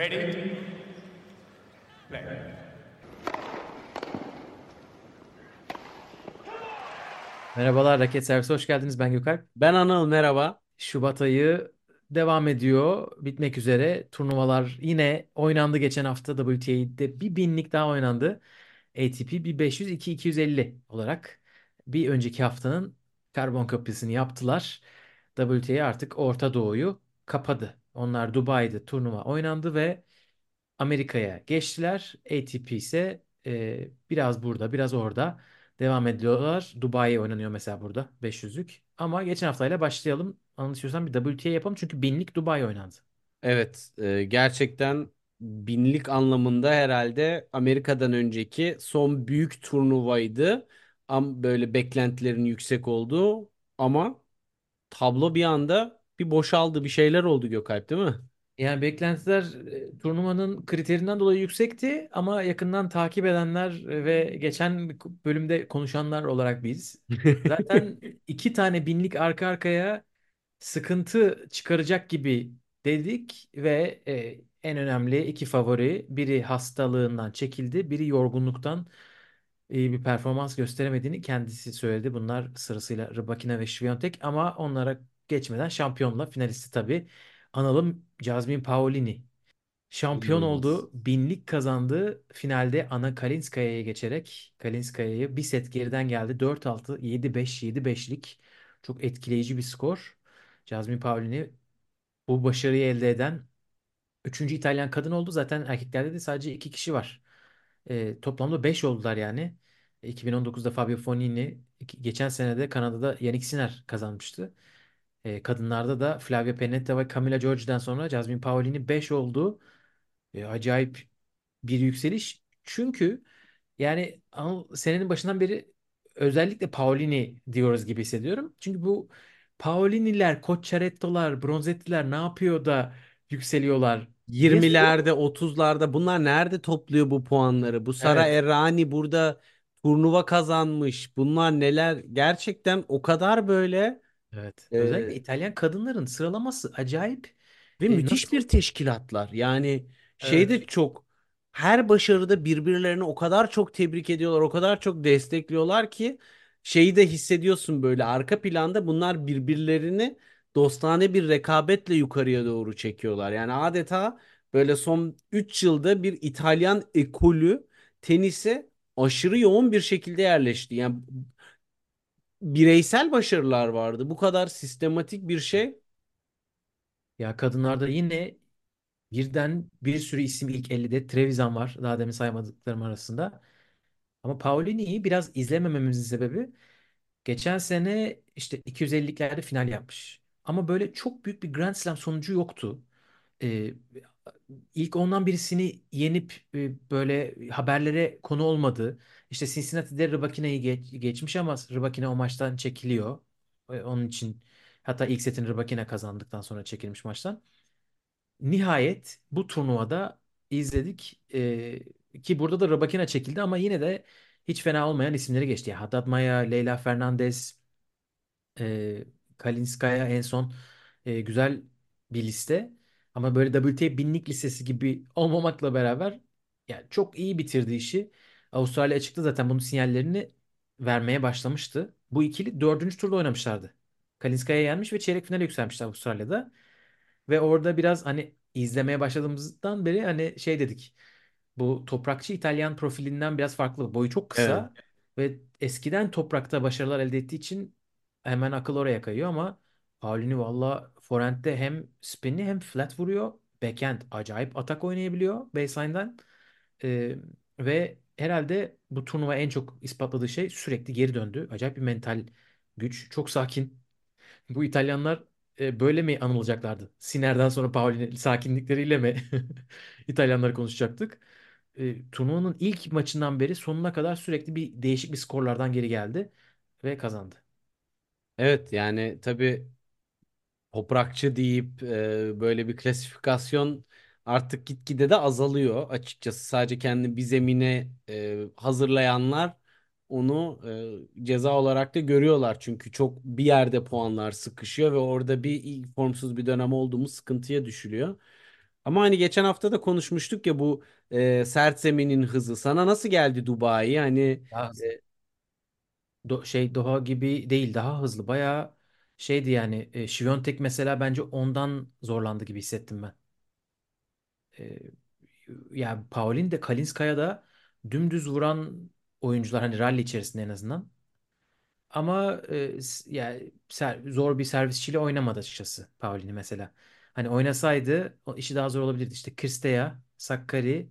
Ready? Play. Merhabalar Raket Servisi hoş geldiniz. Ben Gökalp. Ben Anıl merhaba. Şubat ayı devam ediyor. Bitmek üzere. Turnuvalar yine oynandı geçen hafta. WTA'de bir binlik daha oynandı. ATP 1500 2250 olarak bir önceki haftanın karbon kopyasını yaptılar. WTA artık Orta Doğu'yu kapadı. Onlar Dubai'de turnuva oynandı ve Amerika'ya geçtiler. ATP ise e, biraz burada, biraz orada devam ediyorlar. Dubai oynanıyor mesela burada 500'lük. Ama geçen haftayla başlayalım. Anlatıyorsam bir WTA yapalım çünkü binlik Dubai oynandı. Evet e, gerçekten binlik anlamında herhalde Amerika'dan önceki son büyük turnuvaydı. Am böyle beklentilerin yüksek olduğu ama tablo bir anda bir boşaldı bir şeyler oldu Gökalp değil mi? Yani beklentiler e, turnuvanın kriterinden dolayı yüksekti ama yakından takip edenler ve geçen bölümde konuşanlar olarak biz zaten iki tane binlik arka arkaya sıkıntı çıkaracak gibi dedik ve e, en önemli iki favori biri hastalığından çekildi, biri yorgunluktan iyi bir performans gösteremediğini kendisi söyledi. Bunlar sırasıyla Rybakina ve Swiatek ama onlara geçmeden şampiyonla finalisti tabii analım Jasmine Paolini. Şampiyon İnanılmaz. oldu. Binlik kazandı. Finalde Ana Kalinskaya'ya geçerek Kalinskaya'yı bir set geriden geldi. 4-6, 7-5, 7-5'lik çok etkileyici bir skor. Jasmine Paolini bu başarıyı elde eden üçüncü İtalyan kadın oldu. Zaten erkeklerde de sadece iki kişi var. E, toplamda 5 oldular yani. 2019'da Fabio Fognini, geçen sene de Kanada'da Yannick Sinner kazanmıştı. E, kadınlarda da Flavia Pennetta ve Camila Giorgi'den sonra Jasmine Paolini 5 oldu. E, acayip bir yükseliş. Çünkü yani Anıl, senenin başından beri özellikle Paolini diyoruz gibi hissediyorum. Çünkü bu Paolini'ler, Cocciaretto'lar, Bronzetti'ler ne yapıyor da yükseliyorlar diye soruyorum. 20'lerde 30'larda bunlar nerede topluyor bu puanları? Bu Sara Evet. Errani burada turnuva kazanmış. Bunlar neler? Gerçekten o kadar böyle Evet. Özellikle İtalyan kadınların sıralaması acayip. Ve E, müthiş nasıl? bir teşkilatlar. Yani şey Evet. çok her başarıda birbirlerini o kadar çok tebrik ediyorlar, o kadar çok destekliyorlar ki şeyi de hissediyorsun böyle arka planda bunlar birbirlerini dostane bir rekabetle yukarıya doğru çekiyorlar. Yani adeta böyle son 3 yılda bir İtalyan ekolü tenise aşırı yoğun bir şekilde yerleşti. Yani bireysel başarılar vardı. Bu kadar sistematik bir şey Ya kadınlarda yine birden bir sürü isim ilk 50'de. Trevisan var. Daha demin saymadıklarım arasında. Ama Paolini'yi biraz izlemememizin sebebi geçen sene işte 250'liklerde final yapmış. Ama böyle çok büyük bir Grand Slam sonucu yoktu. Ee, ilk ondan birisini yenip e, böyle haberlere konu olmadı. İşte Cincinnati'de Rybakina'yı geç- geçmiş ama Rybakina o maçtan çekiliyor. E, Onun için hatta ilk setini Rybakina kazandıktan sonra çekilmiş maçtan. Nihayet bu turnuvada izledik Ee, ki burada da Rybakina çekildi ama yine de hiç fena olmayan isimleri geçti. Ya Haddad Maya, Leyla Fernandez, e, Kalinskaya en son e, güzel bir liste. Ama böyle WTA binlik listesi gibi olmamakla beraber yani çok iyi bitirdi işi. Avustralya açıkta zaten bunun sinyallerini vermeye başlamıştı. Bu ikili dördüncü turda oynamışlardı. Kalinskaya yenmiş ve çeyrek finale yükselmişti Avustralya'da. Ve orada biraz hani izlemeye başladığımızdan beri hani şey dedik. Bu toprakçı İtalyan profilinden biraz farklı. Boyu çok Evet. kısa ve eskiden toprakta başarılar elde ettiği için hemen akıl oraya kayıyor ama Paulini valla forehand'de hem spin'i hem flat vuruyor. Backhand acayip atak oynayabiliyor baseline'dan. Ee, ve herhalde bu turnuva en çok ispatladığı şey sürekli geri döndü. Acayip bir mental güç. Çok sakin. Bu İtalyanlar e, böyle mi anılacaklardı? Sinner'den sonra Paoli'nin sakinlikleriyle mi İtalyanları konuşacaktık? E, turnuvanın ilk maçından beri sonuna kadar sürekli bir değişik bir skorlardan geri geldi ve kazandı. Evet yani tabii toprakçı deyip e, böyle bir klasifikasyon artık gitgide de azalıyor açıkçası. Sadece kendi bir zemine e, hazırlayanlar onu e, ceza olarak da görüyorlar. Çünkü çok bir yerde puanlar sıkışıyor ve orada bir formsuz bir dönem oldu mu sıkıntıya düşülüyor. Ama hani geçen hafta da konuşmuştuk ya bu e, sert zeminin hızı. Sana nasıl geldi Dubai? Hani hızlı. e, Do- şey Doha gibi değil daha hızlı. Bayağı şeydi yani e, Świątek mesela bence ondan zorlandı gibi hissettim ben. E, yani Paulin de Kalinskaya da dümdüz vuran oyuncular hani rally içerisinde en azından. Ama e, yani ser- zor bir servisçiyle oynamadı açıkçası Paulini mesela. Hani oynasaydı o işi daha zor olabilirdi. İşte Kristeya, Sakkari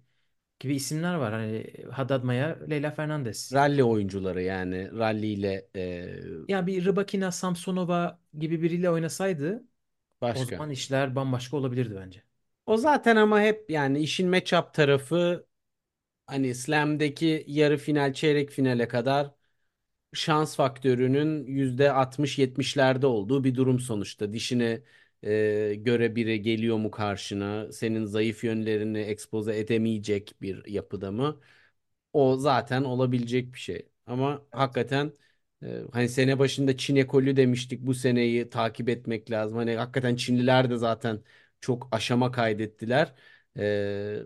gibi isimler var. Hani Haddad Maya, Leyla Fernandez. rally oyuncuları yani rally ile e, Ya bir Rybakina, Samsonova gibi biriyle oynasaydı o başka. zaman işler bambaşka olabilirdi bence. O zaten ama hep yani işin matchup tarafı hani Slam'deki yarı final, çeyrek finale kadar şans faktörünün %60-70'lerde olduğu bir durum sonuçta. Dişine e, göre biri geliyor mu karşına, senin zayıf yönlerini ekspoze edemeyecek bir yapıda mı? O zaten olabilecek bir şey. Ama hakikaten e, hani sene başında Çin ekolü demiştik. Bu seneyi takip etmek lazım. Hani hakikaten Çinliler de zaten çok aşama kaydettiler. E,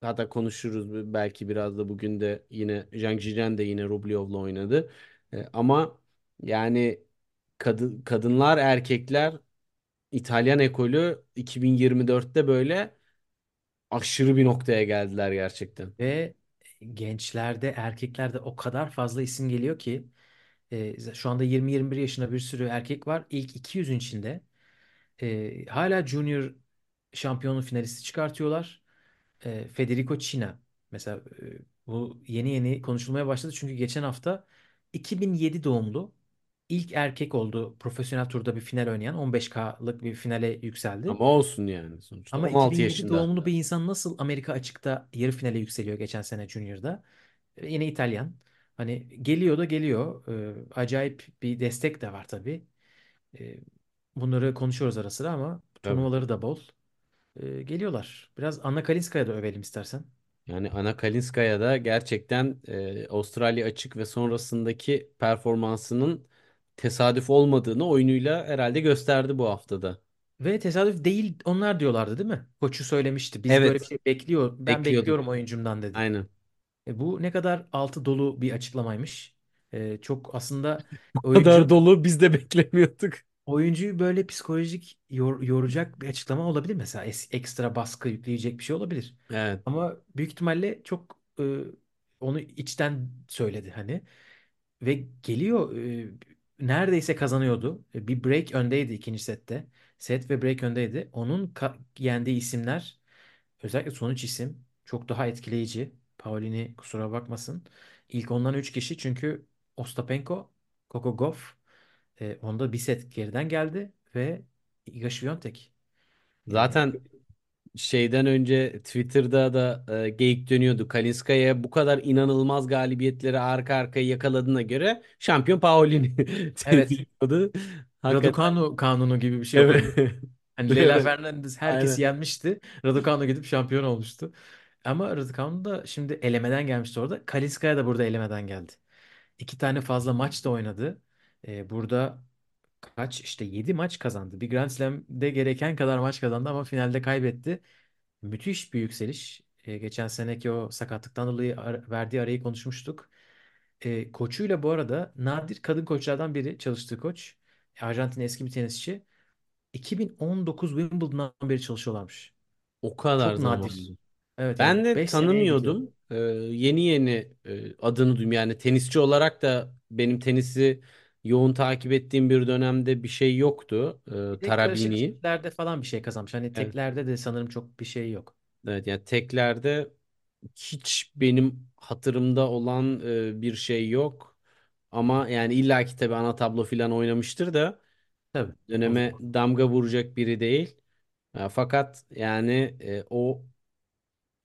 hatta konuşuruz belki biraz da bugün de yine Zhang Zhijian de yine Rublev'la oynadı. E, ama yani kadın kadınlar erkekler İtalyan ekolü 2024'te böyle aşırı bir noktaya geldiler gerçekten. Ve gençlerde, erkeklerde o kadar fazla isim geliyor ki e, şu anda 20-21 yaşında bir sürü erkek var. İlk 200'ün içinde e, hala Junior şampiyonu finalisti çıkartıyorlar. E, Federico China mesela e, bu yeni yeni konuşulmaya başladı çünkü geçen hafta 2007 doğumlu ilk erkek oldu profesyonel turda bir final oynayan 15K'lık bir finale yükseldi. Ama olsun yani sonuçta Ama 16 2007 yaşında. doğumlu bir insan nasıl Amerika açıkta yarı finale yükseliyor geçen sene Junior'da? E, Yine İtalyan. Hani geliyor da geliyor. E, acayip bir destek de var tabii. E, bunları konuşuyoruz ara sıra ama turnuvaları da bol. E, geliyorlar. Biraz Anna Kalinska'ya da övelim istersen. Yani Ana Kalinskaya da gerçekten e, Avustralya açık ve sonrasındaki performansının tesadüf olmadığını oyunuyla herhalde gösterdi bu haftada. Ve tesadüf değil onlar diyorlardı değil mi? Koçu söylemişti. Biz böyle bir Evet, şey bekliyor. Ben bekliyorum oyuncumdan dedi. Aynen. E, bu ne kadar altı dolu bir açıklamaymış. E, çok aslında Bu kadar dolu biz de beklemiyorduk. oyuncuyu böyle psikolojik yor- yoracak bir açıklama olabilir mesela. Es- ekstra baskı yükleyecek bir şey olabilir. Evet. Ama büyük ihtimalle çok e, onu içten söyledi hani. Ve geliyor e, neredeyse kazanıyordu. E, Bir break öndeydi ikinci sette. Set ve break öndeydi. Onun yendiği isimler özellikle sonuç isim çok daha etkileyici. Paulini kusura bakmasın. İlk ondan 3 kişi çünkü Ostapenko, Coco Gauff e, onda bir set geriden geldi ve Iga. Yani Zaten şeyden önce Twitter'da da e, geyik dönüyordu. Kalinskaya bu kadar inanılmaz galibiyetleri arka arkaya yakaladığına göre şampiyon Paolini evet deniyordu. Hakikaten Raducanu kanunu gibi bir şey olabilir. evet. Hani Leyla Evet. Fernandez herkesi Aynen. yenmişti. Raducanu gidip şampiyon olmuştu. Ama Raducanu da şimdi elemeden gelmişti orada. Kalinskaya da burada elemeden geldi. İki tane fazla maç da oynadı. Ee, burada kaç işte 7 maç kazandı. Bir Grand Slam'de gereken kadar maç kazandı ama finalde kaybetti. Müthiş bir yükseliş. Ee, geçen seneki o sakatlıktan dolayı ar- verdiği arayı konuşmuştuk. Ee, koçuyla bu arada nadir kadın koçlardan biri çalıştığı koç. Arjantin eski bir tenisçi. 2019 Wimbledon'dan beri çalışıyorlarmış. O kadar Çok zamandı. nadir. Evet Ben evet. de 5 seneye gidiyor. tanımıyordum. Ee, yeni yeni e, adını duydum. Yani tenisçi olarak da benim tenisi yoğun takip ettiğim bir dönemde bir şey yoktu. Ee, Bir de karışık Tarabini'yi. çiftlerde falan bir şey kazanmış. Hani Evet. teklerde de sanırım çok bir şey yok. Evet yani teklerde hiç benim hatırımda olan e, bir şey yok. Ama yani illaki tabii ana tablo falan oynamıştır da Tabii. O döneme zaman. damga vuracak biri değil. Ya fakat yani e, o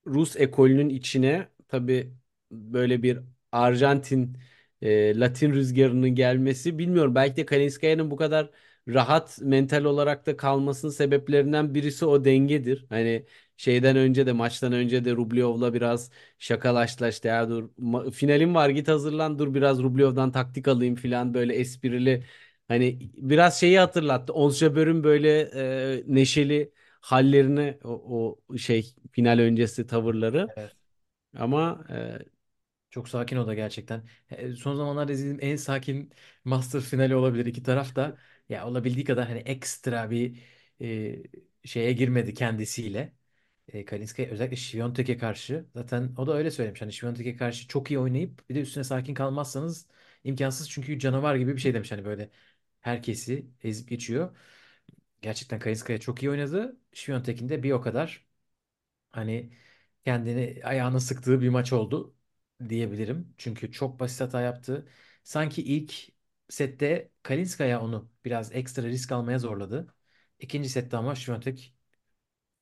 Rus ekolünün içine tabii böyle bir Arjantin e, Latin rüzgarının gelmesi bilmiyorum. Belki de Kalinskaya'nın bu kadar rahat mental olarak da kalmasının sebeplerinden birisi o dengedir. Hani şeyden önce de maçtan önce de Rublev'la biraz şakalaştılar işte ya dur finalim var git hazırlan dur biraz Rublev'dan taktik alayım falan böyle esprili hani biraz şeyi hatırlattı. Ons Jabeur böyle e, neşeli hallerini o, o şey final öncesi tavırları Evet. ama e, Çok sakin o da gerçekten. E, Son zamanlarda izlediğim en sakin Master finali olabilir. İki taraf da ya olabildiği kadar hani ekstra bir e, şeye girmedi kendisiyle. E, Kalinskaya özellikle Świątek'e karşı. Zaten o da öyle söylemiş. Hani Świątek'e karşı çok iyi oynayıp bir de üstüne sakin kalmazsanız imkansız. Çünkü canavar gibi bir şey demiş. Hani böyle herkesi ezip geçiyor. Gerçekten Kalinskaya çok iyi oynadı. Świątek'in de bir o kadar hani kendini ayağına sıktığı bir maç oldu diyebilirim. Çünkü çok basit hata yaptı. Sanki ilk sette Kalinskaya onu biraz ekstra risk almaya zorladı. İkinci sette ama Świątek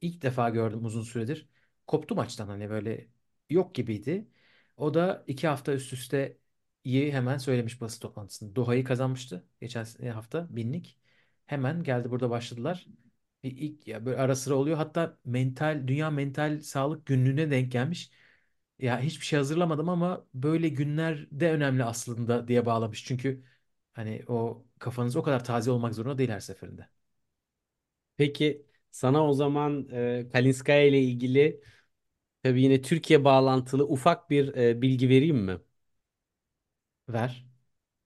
ilk defa gördüm uzun süredir. Koptu maçtan hani böyle yok gibiydi. O da iki hafta üst üste iyi hemen söylemiş basın toplantısında. Doha'yı kazanmıştı geçen hafta binlik. Hemen geldi burada başladılar. Bir ilk ya böyle ara sıra oluyor. Hatta mental dünya mental sağlık günlüğüne denk gelmiş. Ya hiçbir şey hazırlamadım ama böyle günler de önemli aslında diye bağlamış. Çünkü hani o kafanız o kadar taze olmak zorunda değil her seferinde. peki sana o zaman e, Kalinskaya ile ilgili tabii yine Türkiye bağlantılı ufak bir e, bilgi vereyim mi? Ver.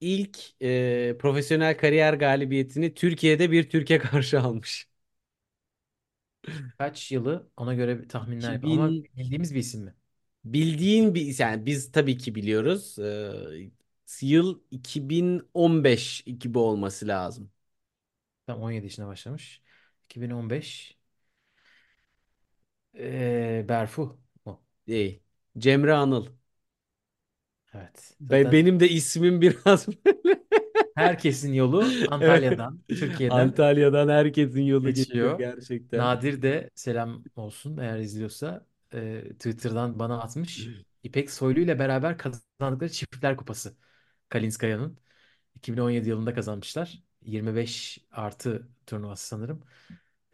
İlk e, profesyonel kariyer galibiyetini Türkiye'de bir Türkiye karşı almış. Kaç yılı ona göre bir tahminler yap. Ama 2000 bildiğimiz bir isim mi? Bildiğin bir yani biz tabii ki biliyoruz. E, yıl 2015 gibi olması lazım. Tam 17 yaşına başlamış. 2015. Ee, Berfu mu? Değil. Cemre Anıl. Evet. Be- Zaten benim de ismim biraz böyle. herkesin yolu. Antalya'dan, Türkiye'den Antalya'dan herkesin yolu geçiyor geçiyor. gerçekten. Nadir de selam olsun eğer izliyorsa. E, Twitter'dan bana atmış. İpek Soylu ile beraber kazandıkları Çiftler Kupası. Kalinskaya'nın. 2017 yılında kazanmışlar. 25 artı turnuvası sanırım.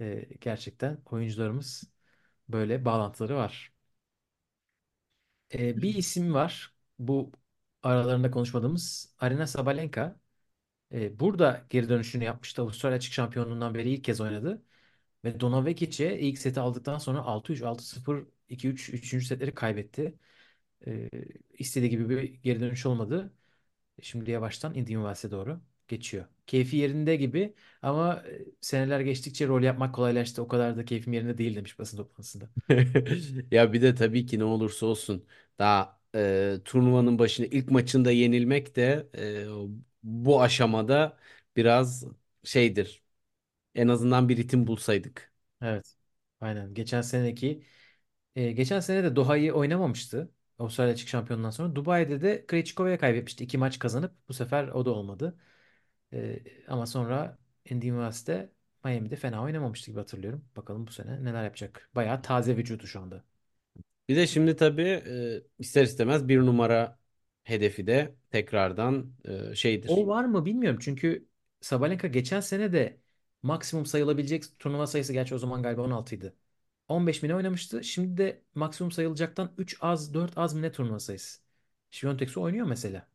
E, gerçekten oyuncularımız böyle bağlantıları var. E, bir isim var. Bu aralarında konuşmadığımız Arina Sabalenka. E, burada geri dönüşünü yapmıştı. Avustralya açık şampiyonluğundan beri ilk kez oynadı. Ve Donavekić'e ilk seti aldıktan sonra 6-3, 6-0, 2-3, 3. setleri kaybetti. E, istediği gibi bir geri dönüş olmadı. Şimdi yavaştan Indian Wells'e doğru geçiyor. Keyfi yerinde gibi ama e, seneler geçtikçe rol yapmak kolaylaştı. O kadar da keyfim yerinde değil demiş basın toplantısında. Ya bir de tabii ki ne olursa olsun daha e, turnuvanın başında ilk maçında yenilmek de e, bu aşamada biraz şeydir. En azından bir ritim bulsaydık. Evet. Aynen. Geçen seneki e, geçen sene de Doha'yı oynamamıştı. Avustralya açık şampiyonundan sonra. Dubai'de de Krejcikova'ya kaybetmişti. İki maç kazanıp bu sefer o da olmadı. E, ama sonra Indian Wells'te Miami'de fena oynamamıştı gibi hatırlıyorum. Bakalım bu sene neler yapacak. Bayağı taze vücudu şu anda. Bir de şimdi tabii ister istemez bir numara hedefi de tekrardan e, O şeydir. var mı bilmiyorum. Çünkü Sabalenka geçen sene de maksimum sayılabilecek turnuva sayısı gerçi o zaman galiba 16'ydı. 15 bine oynamıştı. Şimdi de maksimum sayılacaktan 3 az 4 az mı ne turnuva sayısı. Świątek oynuyor mesela.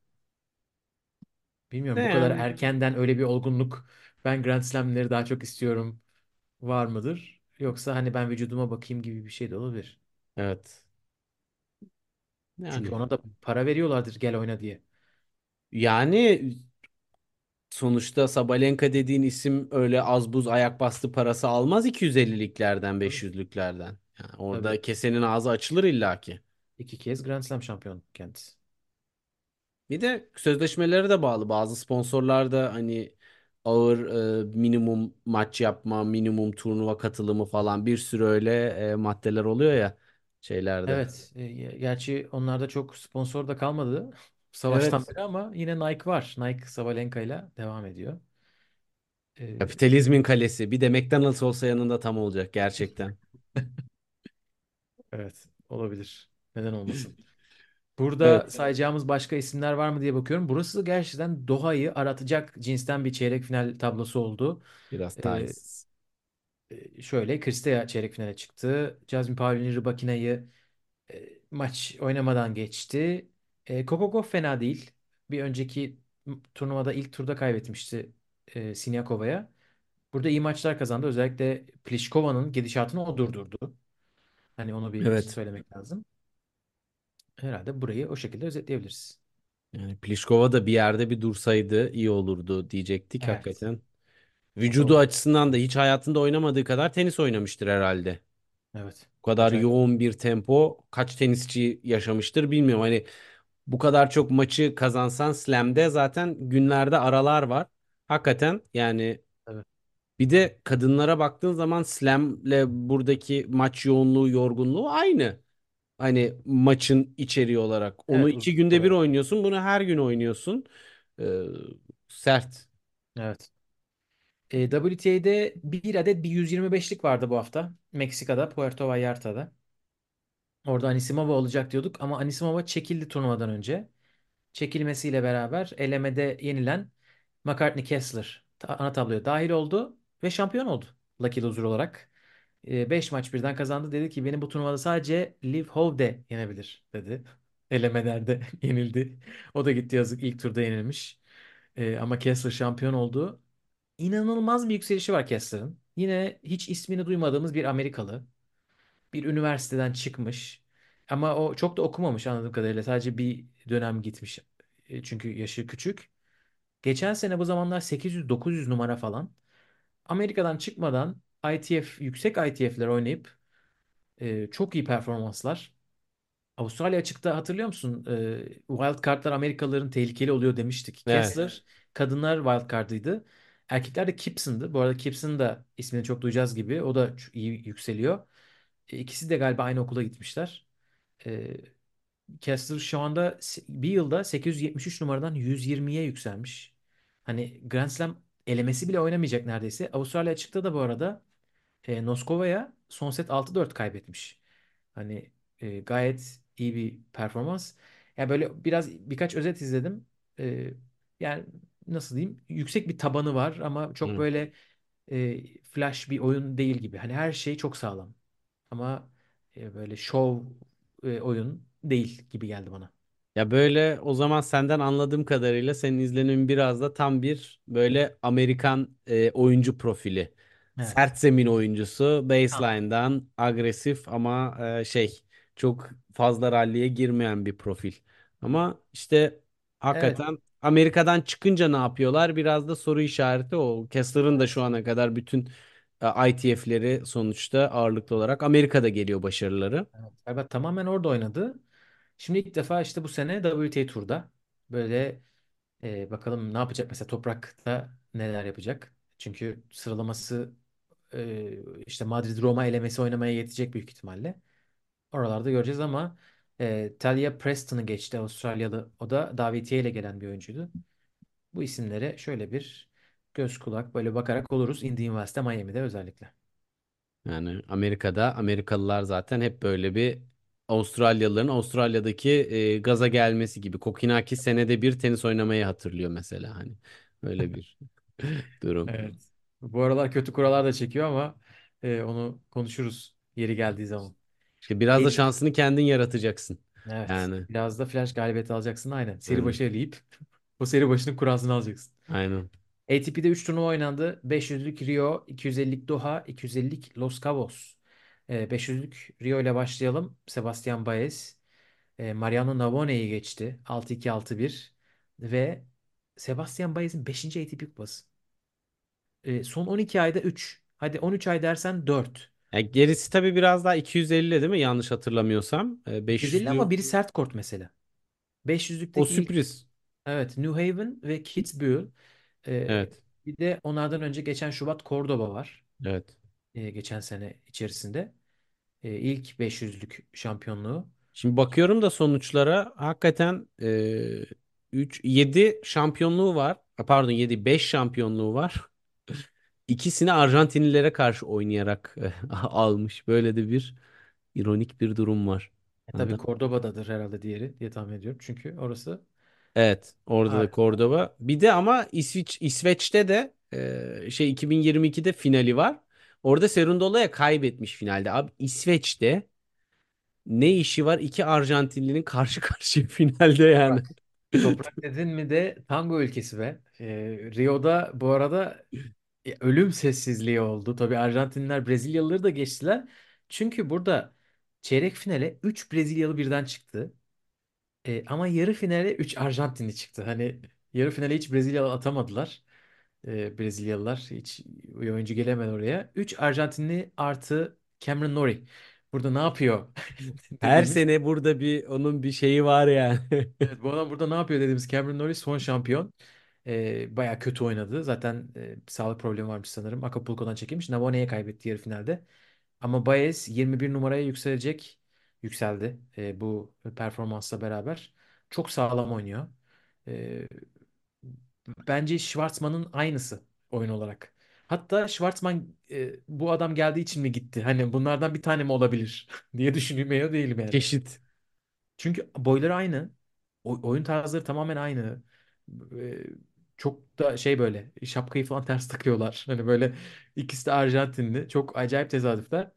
Ne Bilmiyorum bu kadar yani? erkenden öyle bir olgunluk ben Grand Slam'leri daha çok istiyorum var mıdır? Yoksa hani ben vücuduma bakayım gibi bir şey de olabilir. Evet. Çünkü Yani ona da para veriyorlardır gel oyna diye. yani sonuçta Sabalenka dediğin isim öyle az buz ayak bastı parası almaz 250'liklerden Tabii. 500'lüklerden. Yani Tabii. orada kesenin ağzı açılır illaki. İki kez Grand Slam şampiyonu kendisi. Bir de sözleşmeleri de bağlı. Bazı sponsorlar da hani ağır e, minimum maç yapma, minimum turnuva katılımı falan bir sürü öyle e, maddeler oluyor ya şeylerde. Evet. e, gerçi onlarda çok sponsor da kalmadı savaştan Evet. beri ama yine Nike var. Nike Sabalenka ile devam ediyor. E, Kapitalizmin kalesi. Bir de McDonald's olsa yanında tam olacak gerçekten. evet, olabilir. Neden olmasın? Evet. Burada sayacağımız başka isimler var mı diye bakıyorum. Burası gerçekten Doha'yı aratacak cinsten bir çeyrek final tablosu oldu. Biraz E, talihsiz. e, şöyle Kristea çeyrek finale çıktı. Jasmine Paolini Rybakina'yı E, maç oynamadan geçti. E, Kokokov fena değil. Bir önceki turnuvada ilk turda kaybetmişti e, Siniakova'ya. Burada iyi maçlar kazandı. Özellikle Pliškova'nın gidişatını o durdurdu. Hani onu bir Evet. söylemek lazım. Herhalde burayı o şekilde özetleyebiliriz. Yani Pliskova da bir yerde bir dursaydı iyi olurdu diyecektik Evet. hakikaten. Vücudu var. açısından da hiç hayatında oynamadığı kadar tenis oynamıştır herhalde. Evet. Bu kadar Acayip. yoğun bir tempo kaç tenisçi yaşamıştır bilmiyorum. Hani bu kadar çok maçı kazansan Slam'de zaten günlerde aralar var. Hakikaten yani Evet. bir de kadınlara baktığın zaman Slam'le buradaki maç yoğunluğu, yorgunluğu aynı. Hani maçın içeriği olarak. Onu Evet iki günde bir süre. oynuyorsun. Bunu her gün oynuyorsun. Ee, sert. Evet. E, WTA'de bir adet bir 125'lik vardı bu hafta. Meksika'da, Puerto Vallarta'da. Orada Anisimova olacak diyorduk ama Anisimova çekildi turnuvadan önce. Çekilmesiyle beraber elemede yenilen McCartney Kessler ana tabloya dahil oldu ve şampiyon oldu Lucky Loser olarak. 5 maç birden kazandı. Dedi ki beni bu turnuvada sadece Liv Hovde yenebilir dedi. Elemelerde yenildi. O da gitti yazık ilk turda yenilmiş. E, ama Kessler şampiyon oldu. İnanılmaz bir yükselişi var Kessler'ın. Yine hiç ismini duymadığımız bir Amerikalı. Bir üniversiteden çıkmış. Ama o çok da okumamış anladığım kadarıyla. Sadece bir dönem gitmiş. E, Çünkü yaşı küçük. Geçen sene bu zamanlar 800-900 numara falan. Amerika'dan çıkmadan ITF, yüksek ITF'ler oynayıp e, çok iyi performanslar. Avustralya açıkta hatırlıyor musun? E, wild card'lar Amerikalıların tehlikeli oluyor demiştik. Evet. Kessler kadınlar wild card'ıydı. Erkekler de Gibson'dı. Bu arada Gibson da ismini çok duyacağız gibi. O da iyi yükseliyor. E, İkisi de galiba aynı okula gitmişler. E, Kessler şu anda bir yılda 873 numaradan 120'ye yükselmiş. Hani Grand Slam elemesi bile oynamayacak neredeyse. Avustralya açıkta da bu arada e, Noskova'ya son set 6-4 kaybetmiş. Hani e, gayet iyi bir performans. Yani böyle biraz birkaç özet izledim. E, yani nasıl diyeyim? Yüksek bir tabanı var ama çok Hı. böyle e, flash bir oyun değil gibi. Hani her şey çok sağlam. Ama e, böyle şov e, oyun değil gibi geldi bana. Ya böyle o zaman senden anladığım kadarıyla senin izlenimin biraz da tam bir böyle Amerikan e, oyuncu profili. Evet. Sert zemin oyuncusu, Tam. baseline'dan agresif ama e, şey çok fazla ralliye girmeyen bir profil. Ama işte Evet. hakikaten Amerika'dan çıkınca ne yapıyorlar? Biraz da soru işareti o. Kessler'ın da şu ana kadar bütün ITF'leri sonuçta ağırlıklı olarak Amerika'da geliyor başarıları. Evet. Galiba tamamen orada oynadı. Şimdi ilk defa işte bu sene WTA Tur'da. Böyle e, bakalım ne yapacak mesela toprakta neler yapacak. Çünkü sıralaması e, işte Madrid-Roma elemesi oynamaya yetecek büyük ihtimalle. Oralarda göreceğiz ama e, Talia Preston'ı geçti Avustralyalı. O da davetiye ile gelen bir oyuncuydu. Bu isimlere şöyle bir göz kulak böyle bakarak oluruz. Indian Wells'te Miami'de özellikle. Yani Amerika'da Amerikalılar zaten hep böyle bir Avustralyalıların Avustralya'daki e, gaza gelmesi gibi. Kokinaki senede bir tenis oynamayı hatırlıyor mesela hani. Öyle bir durum. Evet. Bu aralar kötü kurallar da çekiyor ama e, onu konuşuruz yeri geldiği zaman. İşte biraz da ATP, şansını kendin yaratacaksın. evet. Yani Biraz da flash galibiyeti alacaksın aynen. Seri aynen. başı eleyip o seri başının kurasını alacaksın. Aynen. ATP'de 3 turnuva oynandı. 500'lük Rio, 250'lik Doha, 250'lik Los Cabos. E, 500'lük Rio ile başlayalım. Sebastian Baez, e, Mariano Navone'yi geçti. 6-2, 6-1 ve Sebastian Baez'in 5. ATP kupası. E, son 12 ayda 3. Hadi 13 ay dersen 4. Yani gerisi tabii biraz daha 250 değil mi? Yanlış hatırlamıyorsam. E, 250 ama 500'lü biri sert kort mesela. o 500'lükteki ilk sürpriz. evet New Haven ve Kitzbühel. E, Evet. bir de onlardan önce geçen Şubat Cordoba var. Evet. E, geçen sene içerisinde. E, ilk 500'lük şampiyonluğu. Şimdi bakıyorum da sonuçlara hakikaten e, 3 7 şampiyonluğu var. Ha, Pardon 7 5 şampiyonluğu var. İkisini Arjantinlilere karşı oynayarak almış. Böyle de bir ironik bir durum var. E, tabii Anladın? Cordoba'dadır herhalde diğeri diye tahmin ediyorum. Çünkü orası Evet, orada da Ay, Cordoba. Bir de ama İsviç İsveç'te de e, şey 2022'de finali var. Orada Serundola'ya kaybetmiş finalde. Abi İsveç'te ne işi var iki Arjantinlinin karşı karşıya finalde yani. toprak. Toprak dedin mi de tango ülkesi be. E, Rio'da bu arada Ya, ölüm sessizliği oldu. Tabii Arjantinliler Brezilyalıları da geçtiler. Çünkü burada çeyrek finale 3 Brezilyalı birden çıktı. E, ama yarı finale 3 Arjantinli çıktı. Hani yarı finale hiç Brezilyalı atamadılar. E, Brezilyalılar hiç bir oyuncu gelemedi oraya. 3 Arjantinli artı Cameron Norrie. Burada ne yapıyor Her dediğimiz. sene burada bir onun bir şeyi var yani. Evet, bu adam burada ne yapıyor dediğimiz Cameron Norrie son şampiyon. E, baya kötü oynadı. Zaten e, sağlık problemi varmış sanırım. Acapulco'dan çekilmiş. Navone'ye kaybetti yarı finalde. Ama Baez 21 numaraya yükselecek. Yükseldi e, bu performansla beraber. Çok sağlam oynuyor. E, bence Schwartzman'ın aynısı oyun olarak. Hatta Schwartzman e, bu adam geldiği için mi gitti? Hani bunlardan bir tane mi olabilir diye düşünmüyor değilim yani. Çeşit. Çünkü boyları aynı. O- oyun tarzları tamamen aynı. E, çok da şey böyle şapkayı falan ters takıyorlar. Hani böyle ikisi de Arjantinli. Çok acayip tesadüfler.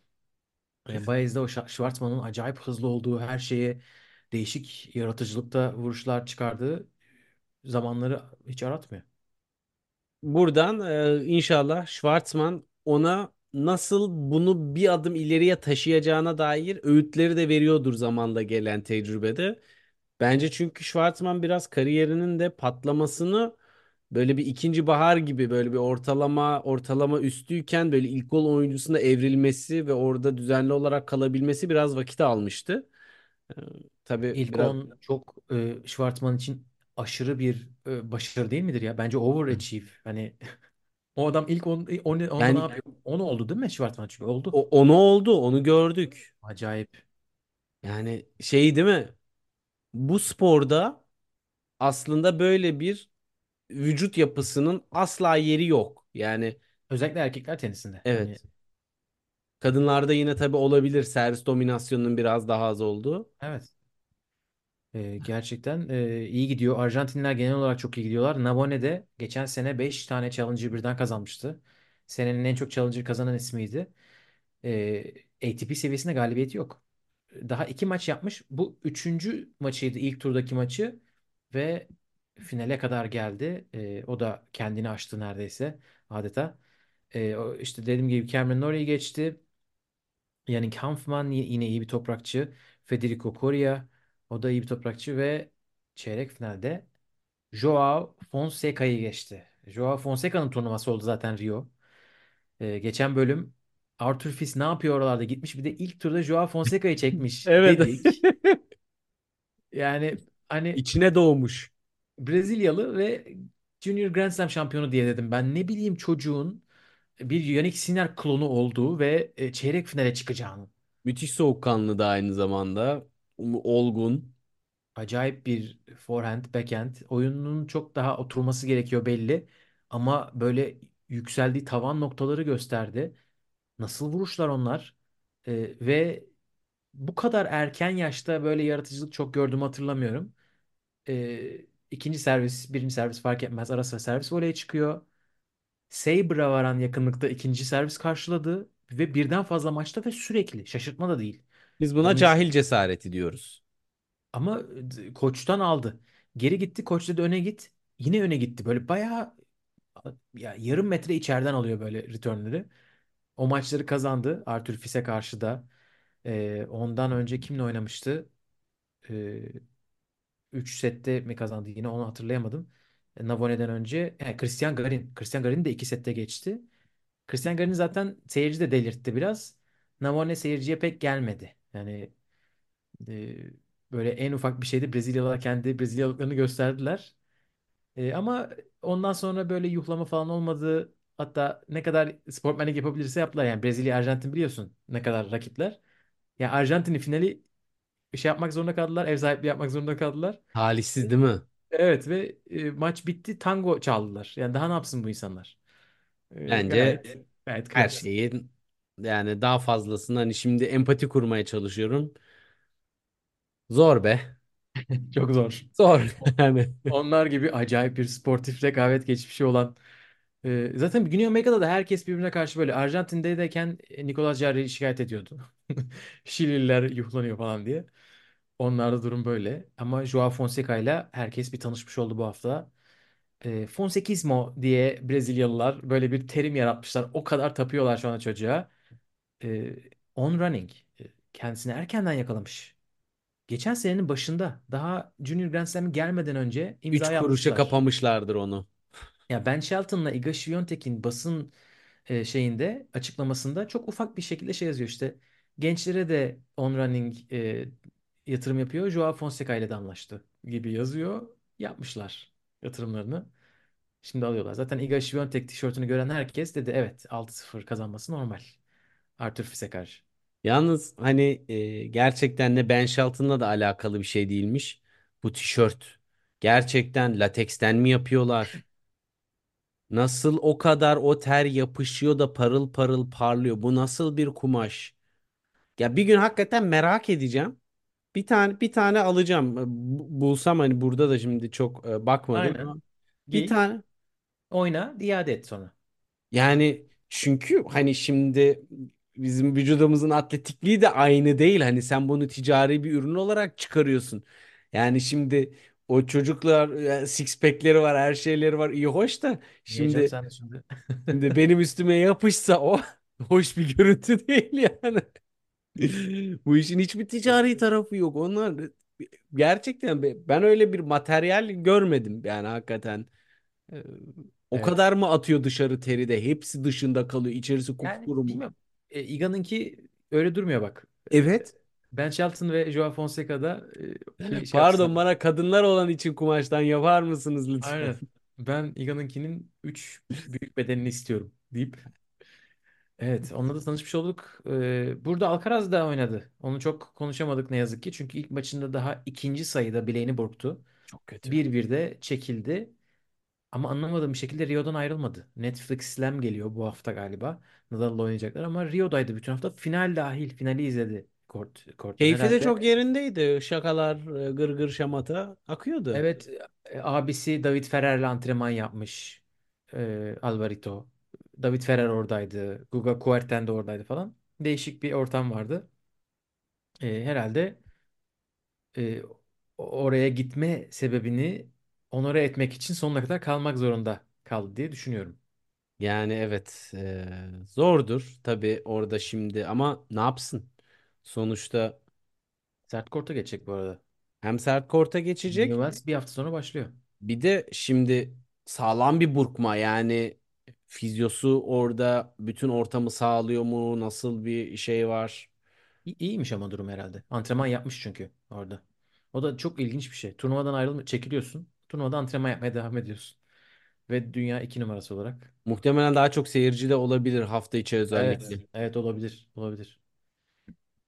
E, Baez'de o Şa- Schwartzman'ın acayip hızlı olduğu her şeye değişik yaratıcılıkta vuruşlar çıkardığı zamanları hiç aratmıyor. Buradan e, inşallah Schwartzman ona nasıl bunu bir adım ileriye taşıyacağına dair öğütleri de veriyordur zamanla gelen tecrübede. Bence çünkü Schwartzman biraz kariyerinin de patlamasını böyle bir ikinci bahar gibi böyle bir ortalama ortalama üstüyken böyle ilk gol oyuncusuna evrilmesi ve orada düzenli olarak kalabilmesi biraz vakit almıştı. Ee, tabii İlk biraz 10 çok e, Schwartzman için aşırı bir e, başarı değil midir ya? Bence overachieve. Hani o adam ilk 10 onda ne yani yapıyor? 10 oldu değil mi Schwartzman çünkü oldu. o, onu oldu, onu gördük. Acayip. Yani şey değil mi? Bu sporda aslında böyle bir vücut yapısının asla yeri yok. Yani Özellikle erkekler tenisinde. Evet. Kadınlarda yine tabii olabilir servis dominasyonunun biraz daha az olduğu. evet. E, gerçekten e, iyi gidiyor. Arjantinler genel olarak çok iyi gidiyorlar. Navone de geçen sene 5 tane Challenger birden kazanmıştı. Senenin en çok Challenger kazanan ismiydi. E, ATP seviyesinde galibiyeti yok. Daha iki maç yapmış. Bu üçüncü maçıydı ilk turdaki maçı ve finale kadar geldi. E, o da kendini aştı neredeyse adeta. E, o işte dediğim gibi Cameron Norrie geçti. Yannick Hanfman y- yine iyi bir toprakçı. Federico Coria o da iyi bir toprakçı ve çeyrek finalde Joao Fonseca'yı geçti. Joao Fonseca'nın turnuvası oldu zaten Rio. Ee, geçen bölüm Arthur Fils ne yapıyor oralarda gitmiş bir de ilk turda Joao Fonseca'yı çekmiş Evet. dedik. Yani hani İçine doğmuş. Brezilyalı ve Junior Grand Slam şampiyonu diye dedim. Ben ne bileyim çocuğun bir Yannick Sinner klonu olduğu ve e, çeyrek finale çıkacağını. Müthiş soğukkanlı da aynı zamanda. Olgun. Acayip bir forehand, backhand. Oyunun çok daha oturması gerekiyor belli. Ama böyle yükseldiği tavan noktaları gösterdi. Nasıl vuruşlar onlar? Ee, ve bu kadar erken yaşta böyle yaratıcılık çok gördüğümü hatırlamıyorum. Ee, ikinci servis, birinci servis fark etmez. Ara sıra servis voleye çıkıyor. Saber'a varan yakınlıkta ikinci servis karşıladı. Ve birden fazla maçta ve sürekli. Şaşırtma da değil. Biz buna Dominus cahil cesareti diyoruz. Ama d- koçtan aldı. Geri gitti. Koç dedi öne git. Yine öne gitti. Böyle bayağı ya yarım metre içeriden alıyor böyle returnleri. O maçları kazandı. Arthur Fis'e karşı da. Ee, ondan önce kimle oynamıştı? Ee, 3 sette mi kazandı yine onu hatırlayamadım. E, Navone'den önce he, Christian Garin. Christian Garin de 2 sette geçti. Christian Garin zaten seyirci de delirtti biraz. Navone seyirciye pek gelmedi. Yani e, böyle en ufak bir şeyde Brezilyalılar kendi Brezilyalıklarını gösterdiler. E, ama ondan sonra böyle yuhlama falan olmadı. Hatta ne kadar sportmenlik yapabilirse yaptılar. Yani Brezilya, Arjantin biliyorsun ne kadar rakipler. Ya Arjantin'in finali şey yapmak zorunda kaldılar. Ev sahipliği yapmak zorunda kaldılar. Talihsiz değil mi? Evet ve e, maç bitti. Tango çaldılar. Yani daha ne yapsın bu insanlar? E, Bence gayet gayet her şeyin yani daha fazlasını hani şimdi empati kurmaya çalışıyorum. Zor be. Çok zor. Zor yani. Onlar gibi acayip bir sportif rekabet geçmişi olan e, zaten Güney Amerika'da da herkes birbirine karşı böyle Arjantin'deyken Nicolas Jarre'yi şikayet ediyordu. Şilililer yuhlanıyor falan diye. Onlarda durum böyle. Ama Joao Fonseca ile herkes bir tanışmış oldu bu hafta. E, Fonsekismo diye Brezilyalılar böyle bir terim yaratmışlar. O kadar tapıyorlar şu anda çocuğa. E, on running. E, kendisini erkenden yakalamış. Geçen senenin başında daha Junior Grand Slam'e gelmeden önce Üç imza kuruşa atmışlar. kapamışlardır onu. Ya Ben Shelton'la Iga Świątek'in basın e, şeyinde açıklamasında çok ufak bir şekilde şey yazıyor işte. Gençlere de on running e, yatırım yapıyor. Joao Fonseca ile de anlaştı gibi yazıyor. Yapmışlar yatırımlarını. Şimdi alıyorlar. Zaten Iga Świątek tişörtünü gören herkes dedi evet 6-0 kazanması normal. Arthur Fiz'e karşı. Yalnız hani e, gerçekten de Ben Shelton'la da alakalı bir şey değilmiş. Bu tişört gerçekten lateksten mi yapıyorlar? Nasıl o kadar o ter yapışıyor da parıl parıl parlıyor? Bu nasıl bir kumaş? Ya bir gün hakikaten merak edeceğim. Bir tane bir tane alacağım. Bu- Bulsam hani burada da şimdi çok e, bakmadım Aynen. ama bir Giy, tane oyna, iade et sonra. Yani çünkü hani şimdi bizim vücudumuzun atletikliği de aynı değil. Hani sen bunu ticari bir ürün olarak çıkarıyorsun. Yani şimdi o çocuklar e, six pack'leri var, her şeyleri var. iyi hoş da şimdi sen de şimdi? şimdi benim üstüme yapışsa o hoş bir görüntü değil yani. Bu işin hiçbir ticari tarafı yok. Onlar gerçekten be- ben öyle bir materyal görmedim yani hakikaten. Ee, O Evet. kadar mı atıyor dışarı teri de hepsi dışında kalıyor. İçerisi Yani kupkuru mu? bilmiyorum. E, Iga'nınki öyle durmuyor bak. Evet. Ben Shelton ve Joao Fonseca'da e, bir şey Pardon yapsınlar. bana kadınlar olan için kumaştan yapar mısınız lütfen? Aynen. Ben Iga'nınkinin 3 büyük bedenini istiyorum deyip. Evet, onunla da tanışmış olduk. Ee, burada Alcaraz da oynadı. Onu çok konuşamadık ne yazık ki. Çünkü ilk maçında daha ikinci sayıda bileğini burktu. Çok kötü. 1-1'de çekildi. Ama anlamadığım bir şekilde Rio'dan ayrılmadı. Netflix Slam geliyor bu hafta galiba. Nadal'la oynayacaklar ama Rio'daydı bütün hafta. Final dahil. Finali izledi kort, korttan. Keyfi de Herhalde çok yerindeydi. Şakalar, e, gırgır şamata akıyordu. evet e, abisi David Ferrer'le antrenman yapmış. E, Alvarito. David Ferrer oradaydı. Guga Kuerten de oradaydı falan. Değişik bir ortam vardı. E, herhalde e, oraya gitme sebebini onore etmek için sonuna kadar kalmak zorunda kaldı diye düşünüyorum. Yani evet e, zordur tabii orada şimdi ama ne yapsın? Sonuçta Sert korta geçecek bu arada. hem sert korta geçecek Newells bir hafta sonra başlıyor. Bir de şimdi sağlam bir burkma yani fizyosu orada bütün ortamı sağlıyor mu? Nasıl bir şey var? İ- İyiymiş ama durum herhalde. Antrenman yapmış çünkü orada. O da çok ilginç bir şey. Turnuvadan ayrılma çekiliyorsun. Turnuvada antrenman yapmaya devam ediyorsun. Ve dünya iki numarası olarak. Muhtemelen daha çok seyirci de olabilir hafta içi Evet. özellikle. Evet olabilir. Olabilir.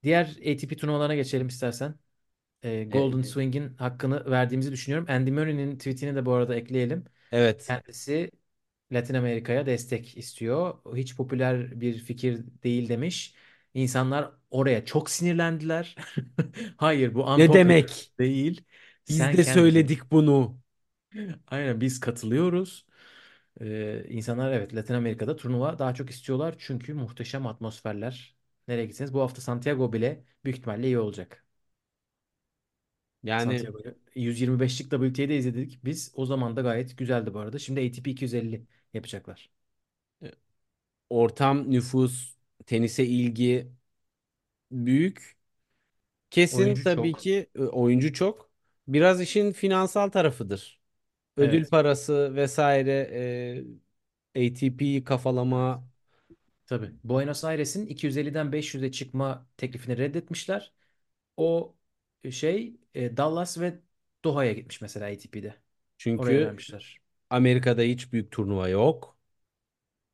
Diğer ATP turnuvalarına geçelim istersen. E, Golden Swing'in hakkını verdiğimizi düşünüyorum. Andy Murray'nin tweetini de bu arada ekleyelim. evet. Kendisi Latin Amerika'ya destek istiyor. Hiç popüler bir fikir değil demiş. İnsanlar oraya çok sinirlendiler. Hayır bu Ne unpopular demek? değil. Biz Sen de kendin. söyledik bunu. Aynen biz katılıyoruz. Ee, insanlar evet Latin Amerika'da turnuva daha çok istiyorlar. Çünkü muhteşem atmosferler. Nereye gitseniz bu hafta Santiago bile büyük ihtimalle iyi olacak. Yani Santiago'yu. 125'lik WTA'de izledik. Biz o zaman da gayet güzeldi bu arada. Şimdi ATP 250 yapacaklar. e, ortam, nüfus, tenise ilgi büyük. Kesin Oyuncu tabii çok. ki e, oyuncu çok. Biraz işin finansal tarafıdır. Ödül Evet. parası vesaire e, ATP kafalama Tabii. Buenos Aires'in 250'den 500'e çıkma teklifini reddetmişler. O şey e, Dallas ve Doha'ya gitmiş mesela ATP'de. Oraya çünkü vermişler. Amerika'da hiç büyük turnuva yok.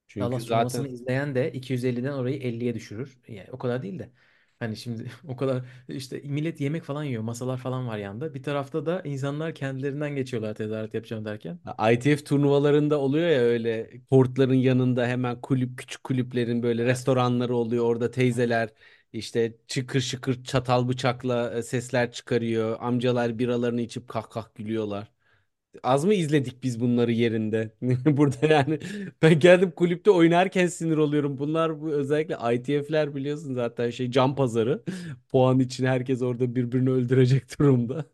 Çünkü Dallas turnuvasını zaten izleyen de 250'den orayı 50'ye düşürür. Yani o kadar değil de. Hani şimdi o kadar işte millet yemek falan yiyor. Masalar falan var yanında. Bir tarafta da insanlar kendilerinden geçiyorlar tezahürat yapacağım derken. ITF turnuvalarında oluyor ya öyle kortların yanında hemen kulüp küçük kulüplerin böyle restoranları oluyor. Orada teyzeler işte çıkır şıkır çatal bıçakla e, sesler çıkarıyor. Amcalar biralarını içip kah kah gülüyorlar. Az mı izledik biz bunları yerinde? Burada yani ben geldim kulüpte oynarken sinir oluyorum. Bunlar bu özellikle ITF'ler biliyorsun zaten şey can pazarı. Puan için herkes orada birbirini öldürecek durumda.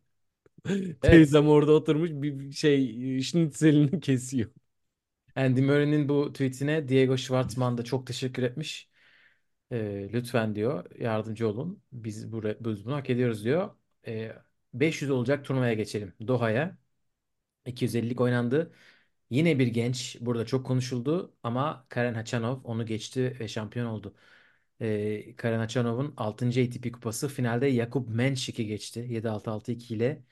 Evet. Teyzem orada oturmuş bir şey schnitzelini kesiyor. Andy Murray'nin bu tweetine Diego Schwartzman da çok teşekkür etmiş. Ee, lütfen diyor yardımcı olun. Biz, bu, biz bunu hak ediyoruz diyor. Ee, 500 olacak turnuvaya geçelim. Doha'ya. 250'lik oynandı. Yine bir genç burada çok konuşuldu ama Karen Khachanov onu geçti ve şampiyon oldu. Ee, Karen Khachanov'un 6. ATP kupası finalde Jakub Menšik'i geçti. 7-6-6-2 ile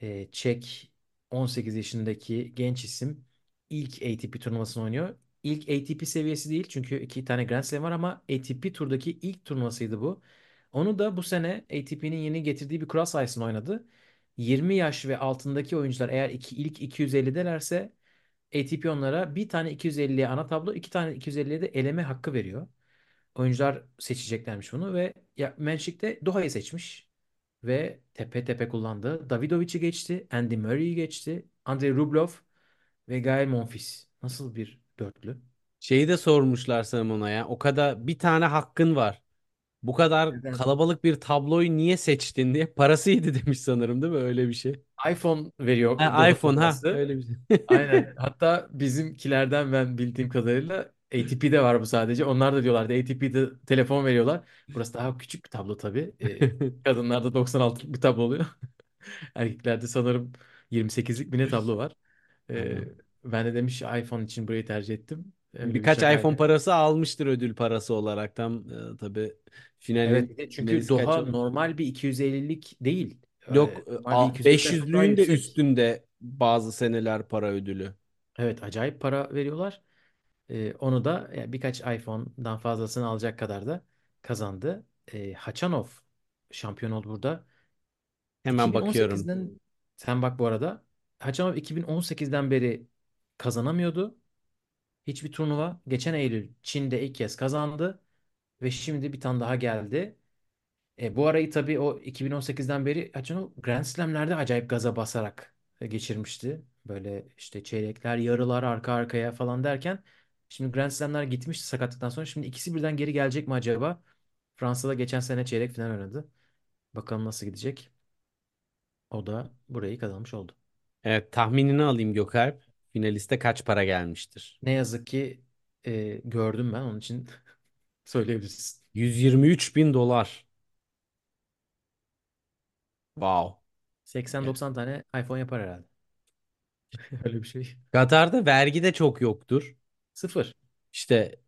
e, Çek 18 yaşındaki genç isim ilk ATP turnuvasını oynuyor. İlk ATP seviyesi değil çünkü iki tane Grand Slam var ama ATP turdaki ilk turnuvasıydı bu. Onu da bu sene ATP'nin yeni getirdiği bir kural sayesinde oynadı. 20 yaş ve altındaki oyuncular eğer iki, ilk 250'delerse ATP onlara bir tane 250'ye ana tablo, iki tane 250'ye de eleme hakkı veriyor. Oyuncular seçeceklermiş bunu ve ya Menşik de Doha'yı seçmiş ve tepe tepe kullandı. Davidovic'i geçti, Andy Murray'i geçti, Andrei Rublev ve Gael Monfils. Nasıl bir dörtlü? Şeyi de sormuşlar sanırım ona ya. O kadar bir tane hakkın var. Bu kadar Neden? kalabalık bir tabloyu niye seçtin diye. Parasıydı demiş sanırım değil mi? Öyle bir şey. iPhone veriyor Ha, iPhone ha öyle bir şey. Aynen. Hatta bizimkilerden ben bildiğim kadarıyla ATP'de var bu sadece. Onlar da diyorlardı ATP'de telefon veriyorlar. Burası daha küçük bir tablo tabii. Ee, kadınlarda 96'lık bir tablo oluyor. Erkeklerde sanırım 28'lik bir ne tablo var. Ee, Tamam. ben de demiş iPhone için burayı tercih ettim. Öyle bir Birkaç iPhone parası almıştır ödül parası olarak tam e, tabii Evet finalin bir de çünkü Doha oldu? normal bir 250'lik değil. Yok Ee, e, normal bir a- 250'den çok daha 500'lüğün de yüksek. üstünde bazı seneler para ödülü. Evet acayip para veriyorlar. Ee, onu da yani birkaç iPhone'dan fazlasını alacak kadar da kazandı. Ee, Hachanov şampiyon oldu burada. Hemen bakıyorum. 2018'den sen bak bu arada. Hachanov 2018'den beri kazanamıyordu. Hiçbir turnuva. Geçen Eylül Çin'de ilk kez kazandı. Ve şimdi bir tane daha geldi. E, bu arayı tabii o 2018'den beri Hachanov Grand Slam'lerde acayip gaza basarak geçirmişti. Böyle işte çeyrekler, yarılar arka arkaya falan derken şimdi Grand Slam'ler gitmişti sakatlıktan sonra. Şimdi ikisi birden geri gelecek mi acaba? Fransa'da geçen sene çeyrek final oynadı. Bakalım nasıl gidecek. O da burayı kazanmış oldu. Evet tahminini alayım Gökalp. Finaliste kaç para gelmiştir? Ne yazık ki e, gördüm ben onun için söyleyebilirsin. 123 bin dolar. Wow. 80-90 tane iPhone yapar herhalde. Öyle bir şey. Katar'da vergi de çok yoktur. Sıfır. İşte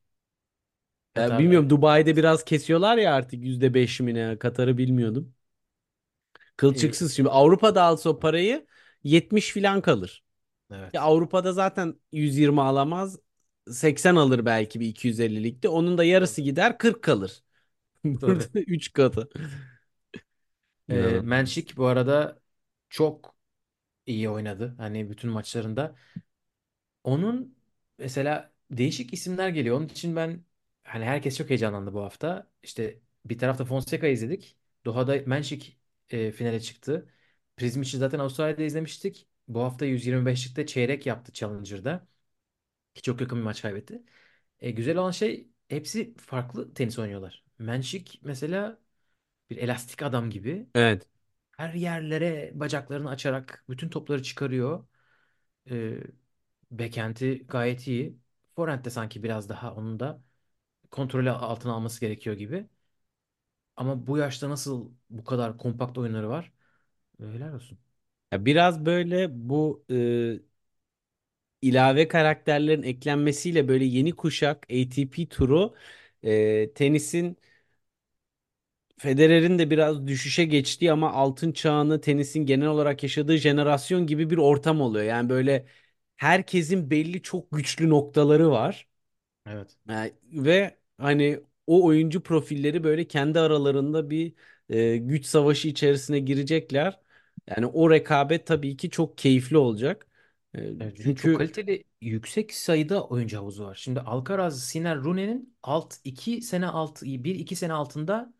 ya Katar'da bilmiyorum Dubai'de biraz kesiyorlar ya artık %5 mi ne Katar'ı bilmiyordum. e, Kılçıksız şimdi Avrupa'da alsa o parayı 70 filan kalır. Ya evet. Avrupa'da zaten 120 alamaz. 80 alır belki bir 250'likte. Onun da yarısı gider 40 kalır. Burada Doğru. 3 katı. E, İnanılmaz. Menşik bu arada çok iyi oynadı. Hani bütün maçlarında. Onun mesela değişik isimler geliyor. Onun için ben hani herkes çok heyecanlandı bu hafta. İşte bir tarafta Fonseca izledik. Doha'da Menşik e, finale çıktı. Prizmic'i zaten Avustralya'da izlemiştik. Bu hafta 125'likte çeyrek yaptı Challenger'da. Ki çok yakın bir maç kaybetti. E, güzel olan şey hepsi farklı tenis oynuyorlar. Menşik mesela bir elastik adam gibi. Evet. Her yerlere bacaklarını açarak bütün topları çıkarıyor. Ee, backhand'i gayet iyi. Forehand de sanki biraz daha onun da kontrolü altına alması gerekiyor gibi. Ama bu yaşta nasıl bu kadar kompakt oyunları var? Helal olsun. Ya biraz böyle bu e, ilave karakterlerin eklenmesiyle böyle yeni kuşak ATP turu e, tenisin Federer'in de biraz düşüşe geçtiği ama altın çağını tenisin genel olarak yaşadığı jenerasyon gibi bir ortam oluyor. Yani böyle herkesin belli çok güçlü noktaları var. Evet. Yani ve hani o oyuncu profilleri böyle kendi aralarında bir e, güç savaşı içerisine girecekler. Yani o rekabet tabii ki çok keyifli olacak. E, Evet, bir de çok çünkü kaliteli yüksek sayıda oyuncu havuzu var. Şimdi Alcaraz, Sinner, Rune'nin alt 2 sene alt bir iki sene altında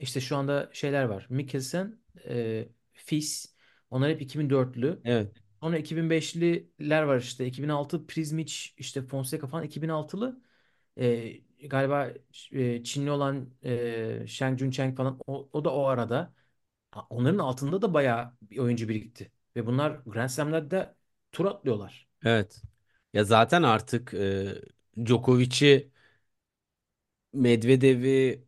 işte şu anda şeyler var. Mikkelsen, e, Fis onlar hep 2004'lü. evet Sonra 2005'liler var işte. 2006 Prizmic, işte Fonseca falan 2006'lı. Ee, galiba e, Çinli olan e, Shang Juncheng falan o, o da o arada. Onların altında da bayağı bir oyuncu birikti. Ve bunlar Grand Slam'lerde tur atlıyorlar. Evet. Ya zaten artık e, Djokovic'i, Medvedev'i,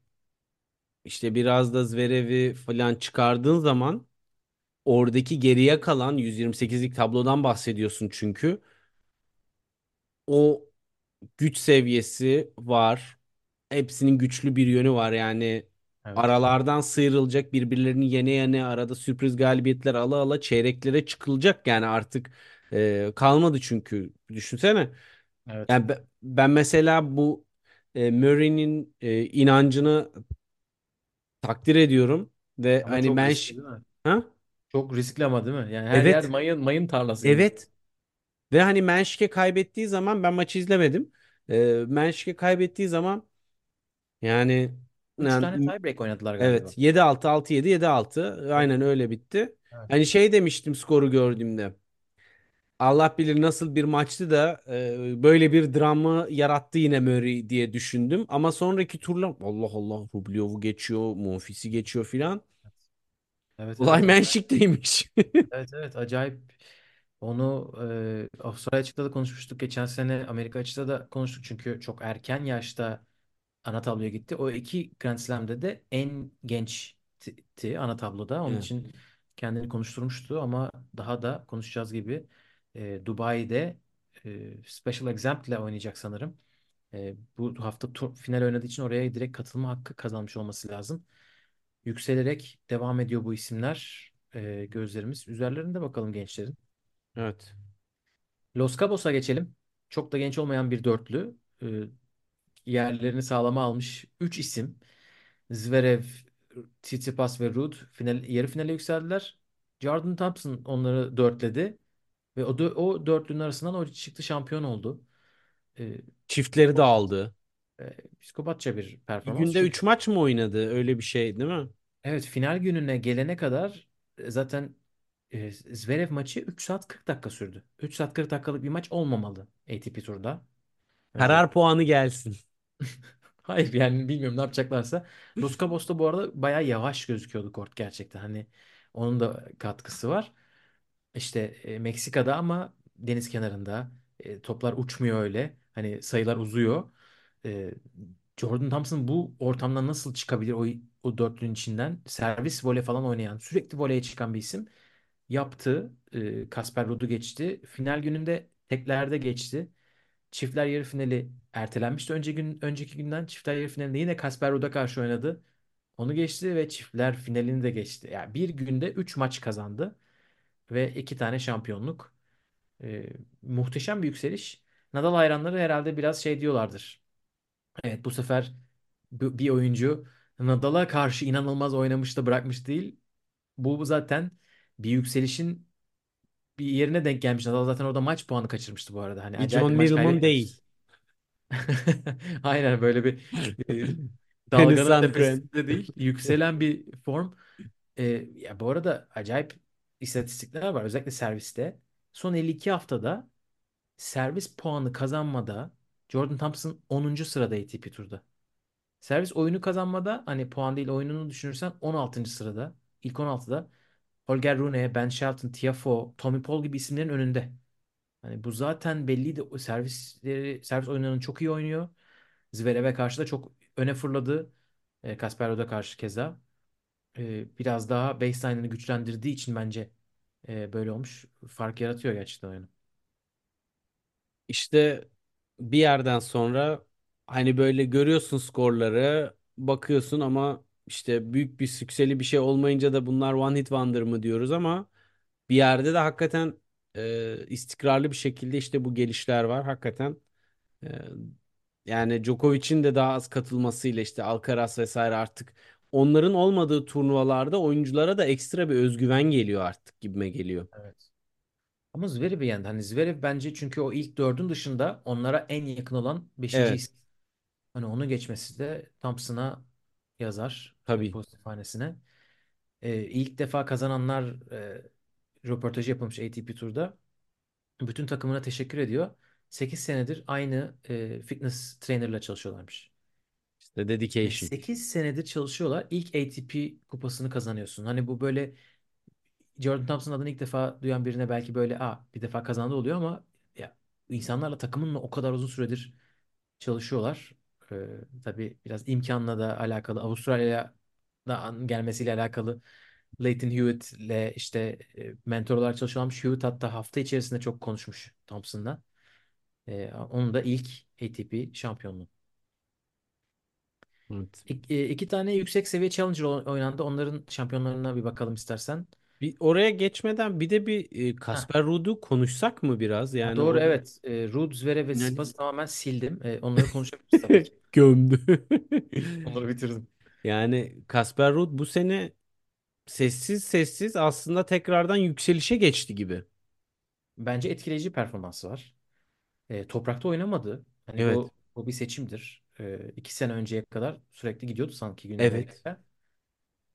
işte biraz da Zverev'i falan çıkardığın zaman oradaki geriye kalan 128'lik tablodan bahsediyorsun çünkü. O güç seviyesi var. Hepsinin güçlü bir yönü var yani. Evet. Aralardan sıyrılacak birbirlerini yene yene arada sürpriz galibiyetler ala ala çeyreklere çıkılacak yani artık e, kalmadı çünkü düşünsene. Evet. Yani be- ben mesela bu e, Murray'nin e, inancını takdir ediyorum ve Ama hani çok ben riskli değil mi? ha? Çok riskli ama değil mi? Yani her yer Evet. mayın mayın tarlası gibi. Evet. Ve hani Menşike kaybettiği zaman ben maçı izlemedim. E, Menşike kaybettiği zaman yani, Üç yani tane tiebreak oynadılar galiba. Evet 7-6 6-7 7-6 Evet. aynen öyle bitti. Evet. Hani şey demiştim skoru gördüğümde. Allah bilir nasıl bir maçtı da e, böyle bir dramı yarattı yine Murray diye düşündüm. Ama sonraki turlar Allah Allah Rublev'u geçiyor, Monfils'i geçiyor filan. Evet Olay evet. Menşik'teymiş. Evet evet acayip. Onu e, Avustralya açıkta da konuşmuştuk. Geçen sene Amerika açıkta da konuştuk. Çünkü çok erken yaşta ana tabloya gitti. O iki Grand Slam'de de en gençti ana tabloda. Onun Evet. için kendini konuşturmuştu ama daha da konuşacağız gibi e, Dubai'de e, Special Exempt ile oynayacak sanırım. E, bu hafta tur, final oynadığı için oraya direkt katılma hakkı kazanmış olması lazım. Yükselerek devam ediyor bu isimler. E, gözlerimiz üzerlerinde bakalım gençlerin. Evet. Los Cabos'a geçelim. Çok da genç olmayan bir dörtlü. E, yerlerini sağlama almış 3 isim. Zverev, Tsitsipas ve Ruud final, yarı finale yükseldiler. Jordan Thompson onları dörtledi. Ve o, o dörtlünün arasından o çıktı şampiyon oldu. E, Çiftleri de aldı. e, psikopatça bir Bir performans. günde Çünkü 3 maç mı oynadı? Öyle bir şey değil mi? evet final gününe gelene kadar e, zaten e, Zverev maçı 3 saat 40 dakika sürdü. 3 saat 40 dakikalık bir maç olmamalı ATP turda. Karar puanı gelsin. Hayır yani bilmiyorum ne yapacaklarsa. Los Cabos'ta bu arada bayağı yavaş gözüküyordu kort gerçekten. Hani onun da katkısı var. İşte e, Meksika'da ama deniz kenarında e, toplar uçmuyor öyle. Hani sayılar uzuyor. E, Jordan Thompson bu ortamdan nasıl çıkabilir o, o dörtlünün içinden? Servis voley falan oynayan, sürekli voleye çıkan bir isim. Yaptı. E, Kasper Ruud'u geçti. Final gününde teklerde geçti. Çiftler yarı finali ertelenmişti. Önceki gün, önceki günden çiftler yarı finalinde yine Kasper Ruud'a karşı oynadı. Onu geçti ve çiftler finalini de geçti. Yani bir günde 3 maç kazandı ve 2 tane şampiyonluk. Ee, muhteşem bir yükseliş. Nadal hayranları herhalde biraz şey diyorlardır. Evet bu sefer bir oyuncu Nadal'a karşı inanılmaz oynamış da bırakmış değil. Bu zaten bir yükselişin bir yerine denk gelmiş. Nadal zaten orada maç puanı kaçırmıştı bu arada. Hani Bir John Millman değil. Aynen böyle bir e, dalganın tepesinde değil, yükselen bir form. E, ya bu arada acayip istatistikler var özellikle serviste. Son 52 haftada servis puanı kazanmada Jordan Thompson 10. sırada ATP turda. Servis oyunu kazanmada hani puan değil oyununu düşünürsen 16. sırada. İlk 16'da Holger Rune, Ben Shelton, Tiafoe, Tommy Paul gibi isimlerin önünde. Hani bu zaten belliydi. O servisleri, servis oyunlarını çok iyi oynuyor. Zverev'e karşı da çok öne fırladı. E, Kasper Ruud'a karşı keza. Biraz daha baseline'ını güçlendirdiği için bence böyle olmuş. Fark yaratıyor gerçekten oyunu. İşte bir yerden sonra hani böyle görüyorsun skorları, bakıyorsun ama işte büyük bir sükseli bir şey olmayınca da bunlar one hit wonder mı diyoruz ama bir yerde de hakikaten e, istikrarlı bir şekilde işte bu gelişler var. Hakikaten e, yani Djokovic'in de daha az katılmasıyla işte Alcaraz vesaire artık onların olmadığı turnuvalarda oyunculara da ekstra bir özgüven geliyor artık gibime geliyor. Evet. Ama Zverev'i yendi. Hani Zverev bence çünkü o ilk dördün dışında onlara en yakın olan beşinci Evet, isim. Hani onu geçmesi de Thompson'a yazar tabii. pozitif hanesine. E, ilk defa kazananlar e, röportajı yapılmış ATP Tur'da. Bütün takımına teşekkür ediyor. 8 senedir aynı e, fitness trainerla çalışıyorlarmış. İşte dedication. 8 senedir çalışıyorlar. İlk ATP kupasını kazanıyorsun. Hani bu böyle Jordan Thompson adını ilk defa duyan birine belki böyle Aa, bir defa kazandı oluyor ama ya insanlarla takımınla o kadar uzun süredir çalışıyorlar. Ee, tabii biraz imkanla da alakalı. Avustralya'dan gelmesiyle alakalı. Leighton Hewitt'le işte e, mentor olarak çalışıyorlarmış. Hewitt hatta hafta içerisinde çok konuşmuş Thompson'la. Ee, onun da ilk ATP şampiyonluğu. Evet. İk- e, iki tane yüksek seviye Challenger o- oynandı. Onların şampiyonlarına bir bakalım istersen. Bir oraya geçmeden bir de bir e, Kasper Ruud'u konuşsak mı biraz? Yani doğru o da evet. E, Ruud, Zverev ve yani Tsitsipas'ı tamamen sildim. E, onları konuşabiliriz tabii ki. gömdü. Onları bitirdim. Yani Kasper Ruud bu sene sessiz sessiz aslında tekrardan yükselişe geçti gibi. Bence etkileyici performansı var. E, toprakta oynamadı. Hani Evet. bu bu bir seçimdir. E, iki sene önceye kadar sürekli gidiyordu sanki Güney Evet. Amerika'ya.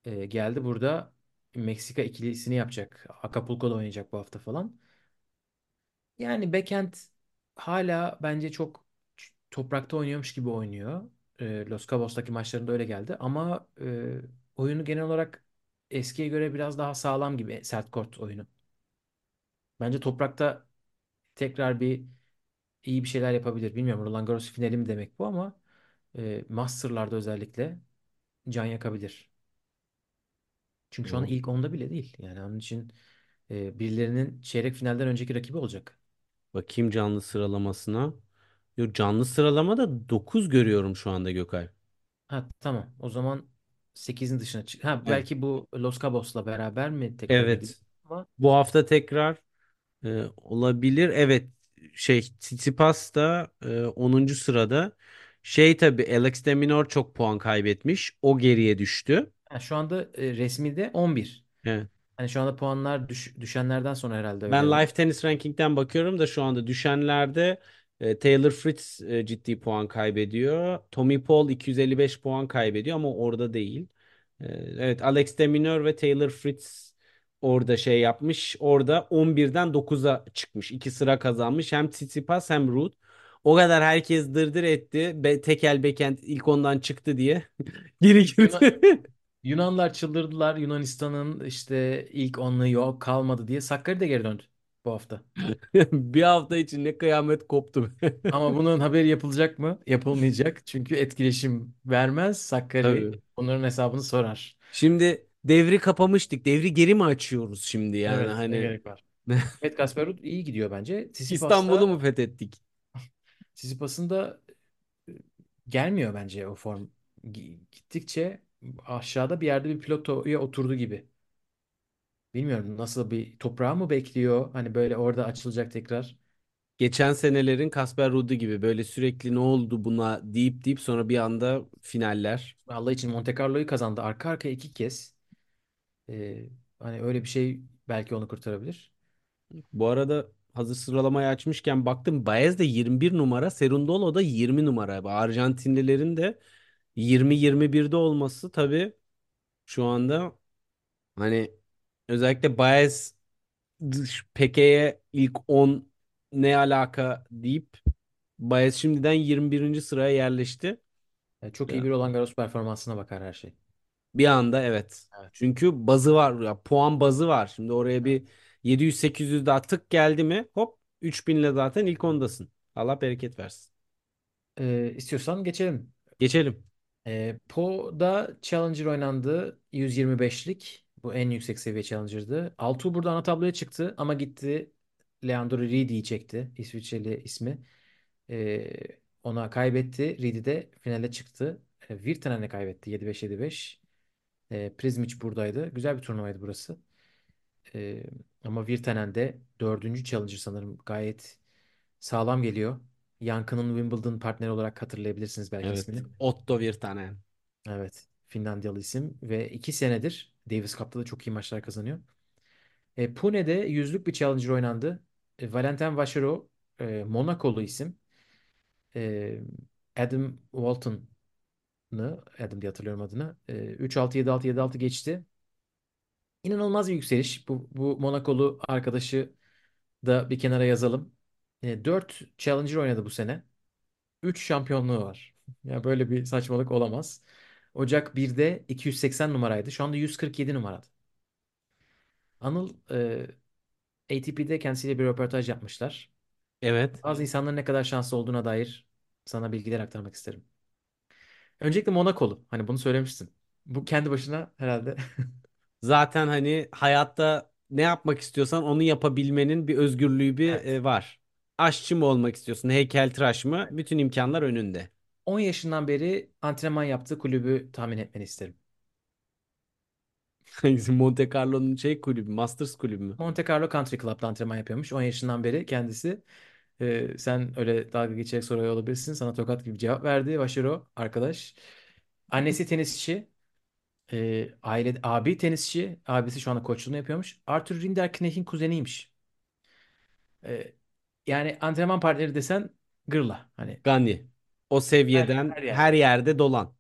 E, geldi burada Meksika ikilisini yapacak. Acapulco'da oynayacak bu hafta falan. Yani backhand hala bence çok ç- toprakta oynuyormuş gibi oynuyor. E, Los Cabos'taki maçlarında öyle geldi. Ama e, oyunu genel olarak eskiye göre biraz daha sağlam gibi sert kort oyunu. Bence toprakta tekrar bir iyi bir şeyler yapabilir. Bilmiyorum Roland Garros finali mi demek bu ama e, Master'larda özellikle can yakabilir. Çünkü şu an ilk onda bile değil. Yani onun için e, birilerinin çeyrek finalden önceki rakibi olacak. Bakayım canlı sıralamasına. Yok canlı sıralamada 9 görüyorum şu anda Gökay. Ha tamam. O zaman sekizin dışına çık. Ha Evet. belki bu Los Cabos'la beraber mi tekrar Evet. ama Bu hafta tekrar e, olabilir. Evet. Şey Tsitsipas da e, 10. sırada. Şey tabii Alex de Minaur çok puan kaybetmiş. O geriye düştü. ha, şu anda e, resmide 11. Evet. Hani şu anda puanlar düş- düşenlerden sonra herhalde Ben öyle. Live Tennis Ranking'den bakıyorum da şu anda düşenlerde e, Taylor Fritz e, ciddi puan kaybediyor. Tommy Paul 255 puan kaybediyor ama orada değil. E, evet Alex de Minaur ve Taylor Fritz orada şey yapmış. Orada 11'den 9'a çıkmış. İki sıra kazanmış. Hem Tsitsipas hem Ruud. O kadar herkes dırdır etti. Be tekel backhand ilk ondan çıktı diye. Geri Yunan- girdi. Yunanlar çıldırdılar. Yunanistan'ın işte ilk onluğu yok kalmadı diye. Sakkari de geri döndü bu hafta. Bir hafta için ne kıyamet koptu. Ama bunun haberi yapılacak mı? Yapılmayacak. Çünkü etkileşim vermez. Sakkari Tabii. onların hesabını sorar. Şimdi devri kapamıştık. Devri geri mi açıyoruz şimdi yani Evet, ne hani gerek var? Evet Kasper Ruud iyi gidiyor bence. İstanbul'u Tsitsipas'ta mu fethettik? Tsitsipas'ın da e, gelmiyor bence o form. Gittikçe aşağıda bir yerde bir pilotoya oturdu gibi. Bilmiyorum nasıl bir toprağı mı bekliyor? Hani böyle orada açılacak tekrar. Geçen senelerin Kasper Ruud'u gibi böyle sürekli ne oldu buna deyip deyip sonra bir anda finaller. Allah için Monte Carlo'yu kazandı arka arkaya iki kez. Ee, hani öyle bir şey belki onu kurtarabilir. Bu arada hazır sıralamayı açmışken baktım Baez de 21 numara, Serundolo da 20 numara. Arjantinlilerin de 20-21'de olması tabii şu anda hani özellikle Baez Peke'ye ilk 10 ne alaka deyip Baez şimdiden 21. sıraya yerleşti. Yani çok iyi Ya, bir Roland Garros performansına bakar her şey. bir anda evet. Evet. Çünkü bazı var ya puan bazı var. Şimdi oraya bir 700-800 daha tık geldi mi hop 3000 ile zaten ilk ondasın. Allah bereket versin. Ee, istiyorsan geçelim. Geçelim. Ee, Po'da Challenger oynandı. 125'lik. Bu en yüksek seviye Challenger'dı. Altuğ burada ana tabloya çıktı ama gitti. Leandro Riedi'yi çekti. İsviçreli ismi. Ee, ona kaybetti. Riedi de finale çıktı. Ee, Virtanen'e kaybetti. 7-5-7-5. Ee, Prizmic buradaydı. Güzel bir turnuvaydı burası. Ee, ama Virtanen de dördüncü Challenger sanırım. Gayet sağlam geliyor. Yankı'nın Wimbledon partneri olarak hatırlayabilirsiniz belki Evet. ismini. Otto Virtanen. Evet. Finlandiyalı isim ve iki senedir Davis Cup'ta da çok iyi maçlar kazanıyor. E, Pune'de yüzlük bir Challenger oynandı. E, Valentin Vacherot e, Monakolu isim. E, Adam Walton'ı Adam diye hatırlıyorum adını. E, 3-6 7-6 7-6 geçti. İnanılmaz bir yükseliş. Bu, bu Monakolu arkadaşı da bir kenara yazalım. E, 4 Challenger oynadı bu sene. 3 şampiyonluğu var. Ya böyle bir saçmalık olamaz. Ocak 1'de 280 numaraydı. Şu anda 147 numarada. Anıl e, ATP'de kendisiyle bir röportaj yapmışlar. Evet. Bazı insanların ne kadar şanslı olduğuna dair sana bilgiler aktarmak isterim. Öncelikle Monakolu. Hani bunu söylemiştin. Bu kendi başına herhalde. Zaten hani hayatta ne yapmak istiyorsan onu yapabilmenin bir özgürlüğü bir Evet. e, var. Aşçı mı olmak istiyorsun, heykeltıraş mı? Bütün imkanlar önünde. 10 yaşından beri antrenman yaptığı kulübü tahmin etmeni isterim. Hangisi? Monte Carlo'nun şey kulübü, Masters kulübü mü? Monte Carlo Country Club'da antrenman yapıyormuş. 10 yaşından beri kendisi. Ee, sen öyle dalga geçerek soruyor olabilirsin. Sana tokat gibi cevap verdi. Başarı arkadaş. Annesi tenisçi. Ee, aile abi tenisçi. Abisi şu anda koçluğunu yapıyormuş. Arthur Rinderknecht'in kuzeniymiş. Ee, yani antrenman partneri desen gırla. Hani Gani. O her, seviyeden her her yerde. yerde dolan.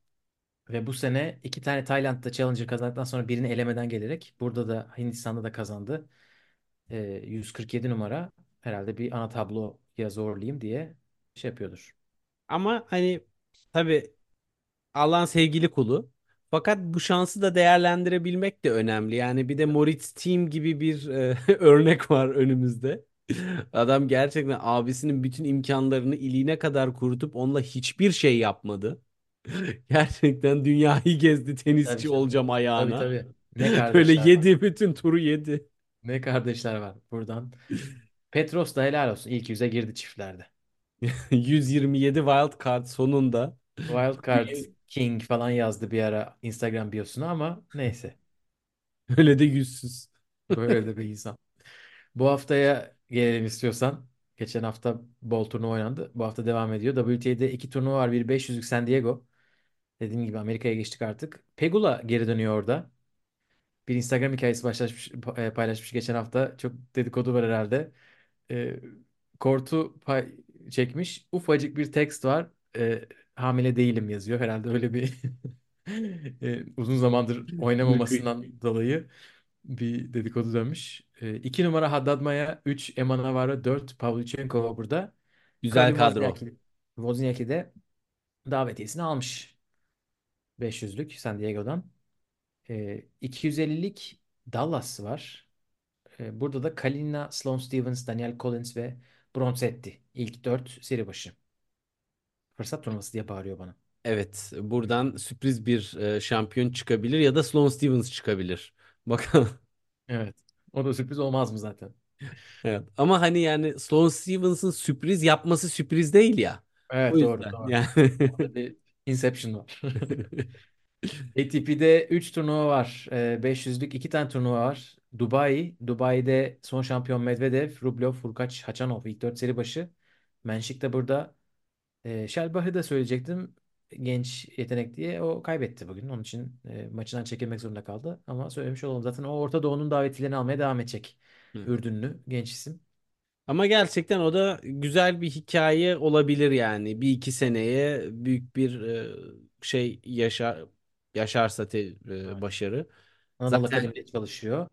Ve bu sene iki tane Tayland'da Challenger kazandıktan sonra birini elemeden gelerek burada da Hindistan'da da kazandı. Ee, 147 numara herhalde bir ana tabloya zorlayayım diye şey yapıyordur. Ama hani tabii Allah'ın sevgili kulu. Fakat bu şansı da değerlendirebilmek de önemli. Yani bir de Moritz Team gibi bir e, örnek var önümüzde. Adam gerçekten abisinin bütün imkanlarını iliğine kadar kurutup onunla hiçbir şey yapmadı. Gerçekten dünyayı gezdi Tabii tenisçi canım. olacağım Tabii ayağına. tabii. Ne Böyle kardeşler var. yedi bütün turu yedi. Ne kardeşler var buradan. Petros da helal olsun. İlk yüze girdi çiftlerde. 127 wild card sonunda. Wildcard King falan yazdı bir ara Instagram biosuna ama neyse. Öyle de yüzsüz. Böyle de bir insan. Bu haftaya gelelim istiyorsan. Geçen hafta bol turnuva oynandı. Bu hafta devam ediyor. WTA'de iki turnuva var. Bir 500'lük San Diego. Dediğim gibi Amerika'ya geçtik artık. Pegula geri dönüyor orada. Bir Instagram hikayesi başlaşmış, e, paylaşmış geçen hafta. Çok dedikodu var herhalde. E, kortu pay çekmiş. Ufacık bir tekst var. E, hamile değilim yazıyor. Herhalde öyle bir e, uzun zamandır oynamamasından dolayı bir dedikodu dönmüş. E, iki numara Haddad Maya, 3 Eman Navarro, 4 Pavlyuchenkova burada. Güzel kadro. Wozniacki, Wozniacki de davetiyesini almış. 500'lük San Diego'dan. E, 250'lik Dallas var. E, burada da Kalina, Sloane Stevens, Daniel Collins ve Bronzetti. İlk 4 seri başı. Fırsat turnuvası diye bağırıyor bana. Evet, buradan sürpriz bir e, şampiyon çıkabilir ya da Sloane Stevens çıkabilir. Bakalım. Evet. O da sürpriz olmaz mı zaten? Evet. Ama hani yani Sloane Stevens'ın sürpriz yapması sürpriz değil ya. O Evet doğru yüzden doğru. yani. Orada bir Inception var. ATP'de 3 turnuva var. Ee, 500'lük 2 tane turnuva var. Dubai. Dubai'de son şampiyon Medvedev, Rublev, Hurkaç, Haçanov ilk 4 seri başı. Menşik de burada. Ee, Şelbah'ı da söyleyecektim. Genç yetenek diye. O kaybetti bugün. Onun için e, maçından çekilmek zorunda kaldı. Ama söylemiş olalım. Zaten o Orta Doğu'nun davetlilerini almaya devam edecek. Hı. Ürdünlü genç isim. Ama gerçekten o da güzel bir hikaye olabilir yani. Bir iki seneye büyük bir e, şey yaşar yaşarsa te- e, başarı. Anadolu Zaten Akademi'de çalışıyor.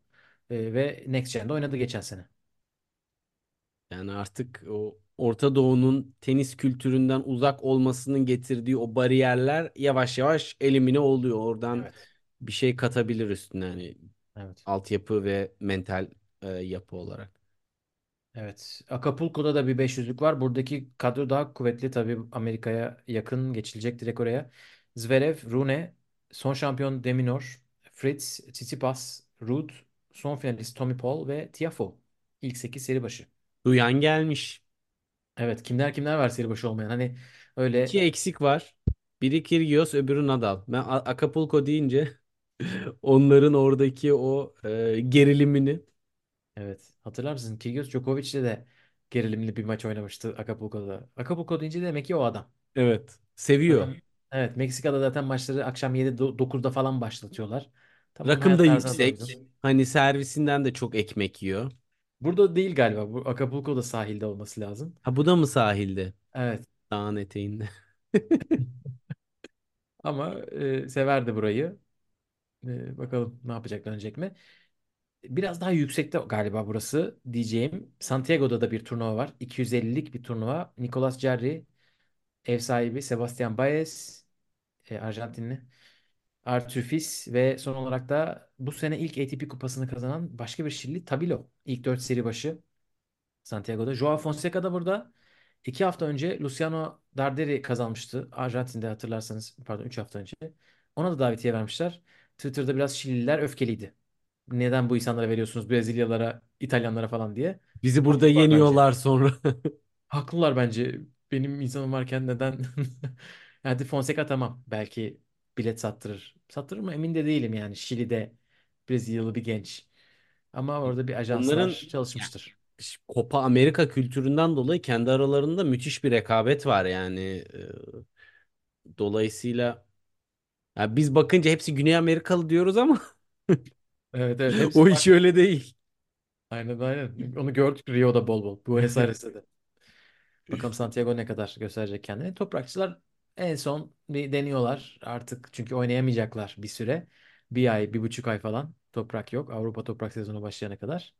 Ee, ve Next Gen'de oynadı geçen sene. yani artık o Orta Doğu'nun tenis kültüründen uzak olmasının getirdiği o bariyerler yavaş yavaş elimine oluyor. Oradan Evet. bir şey katabilir üstüne yani Evet. altyapı ve mental e, yapı olarak. Evet. Acapulco'da da bir 500'lük var. Buradaki kadro daha kuvvetli. Tabii Amerika'ya yakın geçilecek direkt oraya. Zverev, Rune, son şampiyon Deminor, Fritz, Tsitsipas, Ruud, son finalist Tommy Paul ve Tiafoe. İlk 8 seri başı. Duyan gelmiş. Evet. Kimler kimler var seri başı olmayan? Hani öyle İki eksik var. Biri Kyrgios, öbürü Nadal. Ben A- Acapulco deyince onların oradaki o e, gerilimini evet. Hatırlar mısın? Kyrgios Djokovic'le de gerilimli bir maç oynamıştı Acapulco'da. Acapulco deyince demek ki o adam. evet seviyor. Adam evet Meksika'da zaten maçları akşam 7 do- 9'da falan başlatıyorlar. Tam onun Rakım da hayat tarzına da yüksek. uygun. Hani servisinden de çok ekmek yiyor. Burada değil galiba. Bu Acapulco'da sahilde olması lazım. Ha bu da mı sahilde? Evet. Dağın eteğinde. Ama e, severdi burayı. E, bakalım ne yapacak dönecek mi? Biraz daha yüksekte galiba burası diyeceğim. Santiago'da da bir turnuva var. 250'lik bir turnuva. Nicolas Jarry, Ev sahibi Sebastian Baez, e, Arjantinli. Arthur Fils ve son olarak da bu sene ilk ATP kupasını kazanan başka bir Şili Tabilo. İlk 4 seri başı Santiago'da. Joao Fonseca da burada. İki hafta önce Luciano Darderi kazanmıştı. Arjantin'de hatırlarsanız pardon 3 hafta önce. Ona da davetiye vermişler. Twitter'da biraz Şilililer öfkeliydi. Neden bu insanlara veriyorsunuz Brezilyalara, İtalyanlara falan diye. Bizi burada Haklılar bence. yeniyorlar sonra. Haklılar bence. Benim insanım varken neden? Hadi Fonseca tamam. Belki bilet sattırır. Sattırır mı emin de değilim yani. Şili'de Brezilyalı bir genç. Ama orada bir ajanslar Onların çalışmıştır. Copa Amerika kültüründen dolayı kendi aralarında müthiş bir rekabet var yani. Dolayısıyla ya biz bakınca hepsi Güney Amerikalı diyoruz ama Evet evet hepsi o iş öyle değil. Aynen aynen. Onu gördük Rio'da bol bol. Buenos Aires'te de. Bakalım Santiago ne kadar gösterecek kendini. Toprakçılar en son bir deniyorlar artık çünkü oynayamayacaklar bir süre. Bir ay, bir buçuk ay falan toprak yok. Avrupa toprak sezonu başlayana kadar.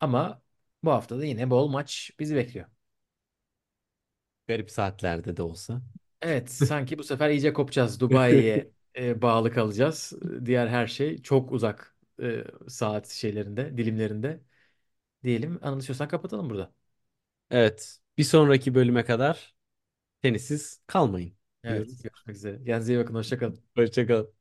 Ama bu hafta da yine bol maç bizi bekliyor. Garip saatlerde de olsa. Evet, sanki bu sefer iyice kopacağız. Dubai'ye e, bağlı kalacağız. Diğer her şey çok uzak e, saat şeylerinde, dilimlerinde. Diyelim anlaşıyorsan kapatalım burada. Evet. Bir sonraki bölüme kadar tenisiz kalmayın Evet, diyoruz. görüşmek üzere. Kendinize iyi bakın, hoşça kalın. Hoşça kalın.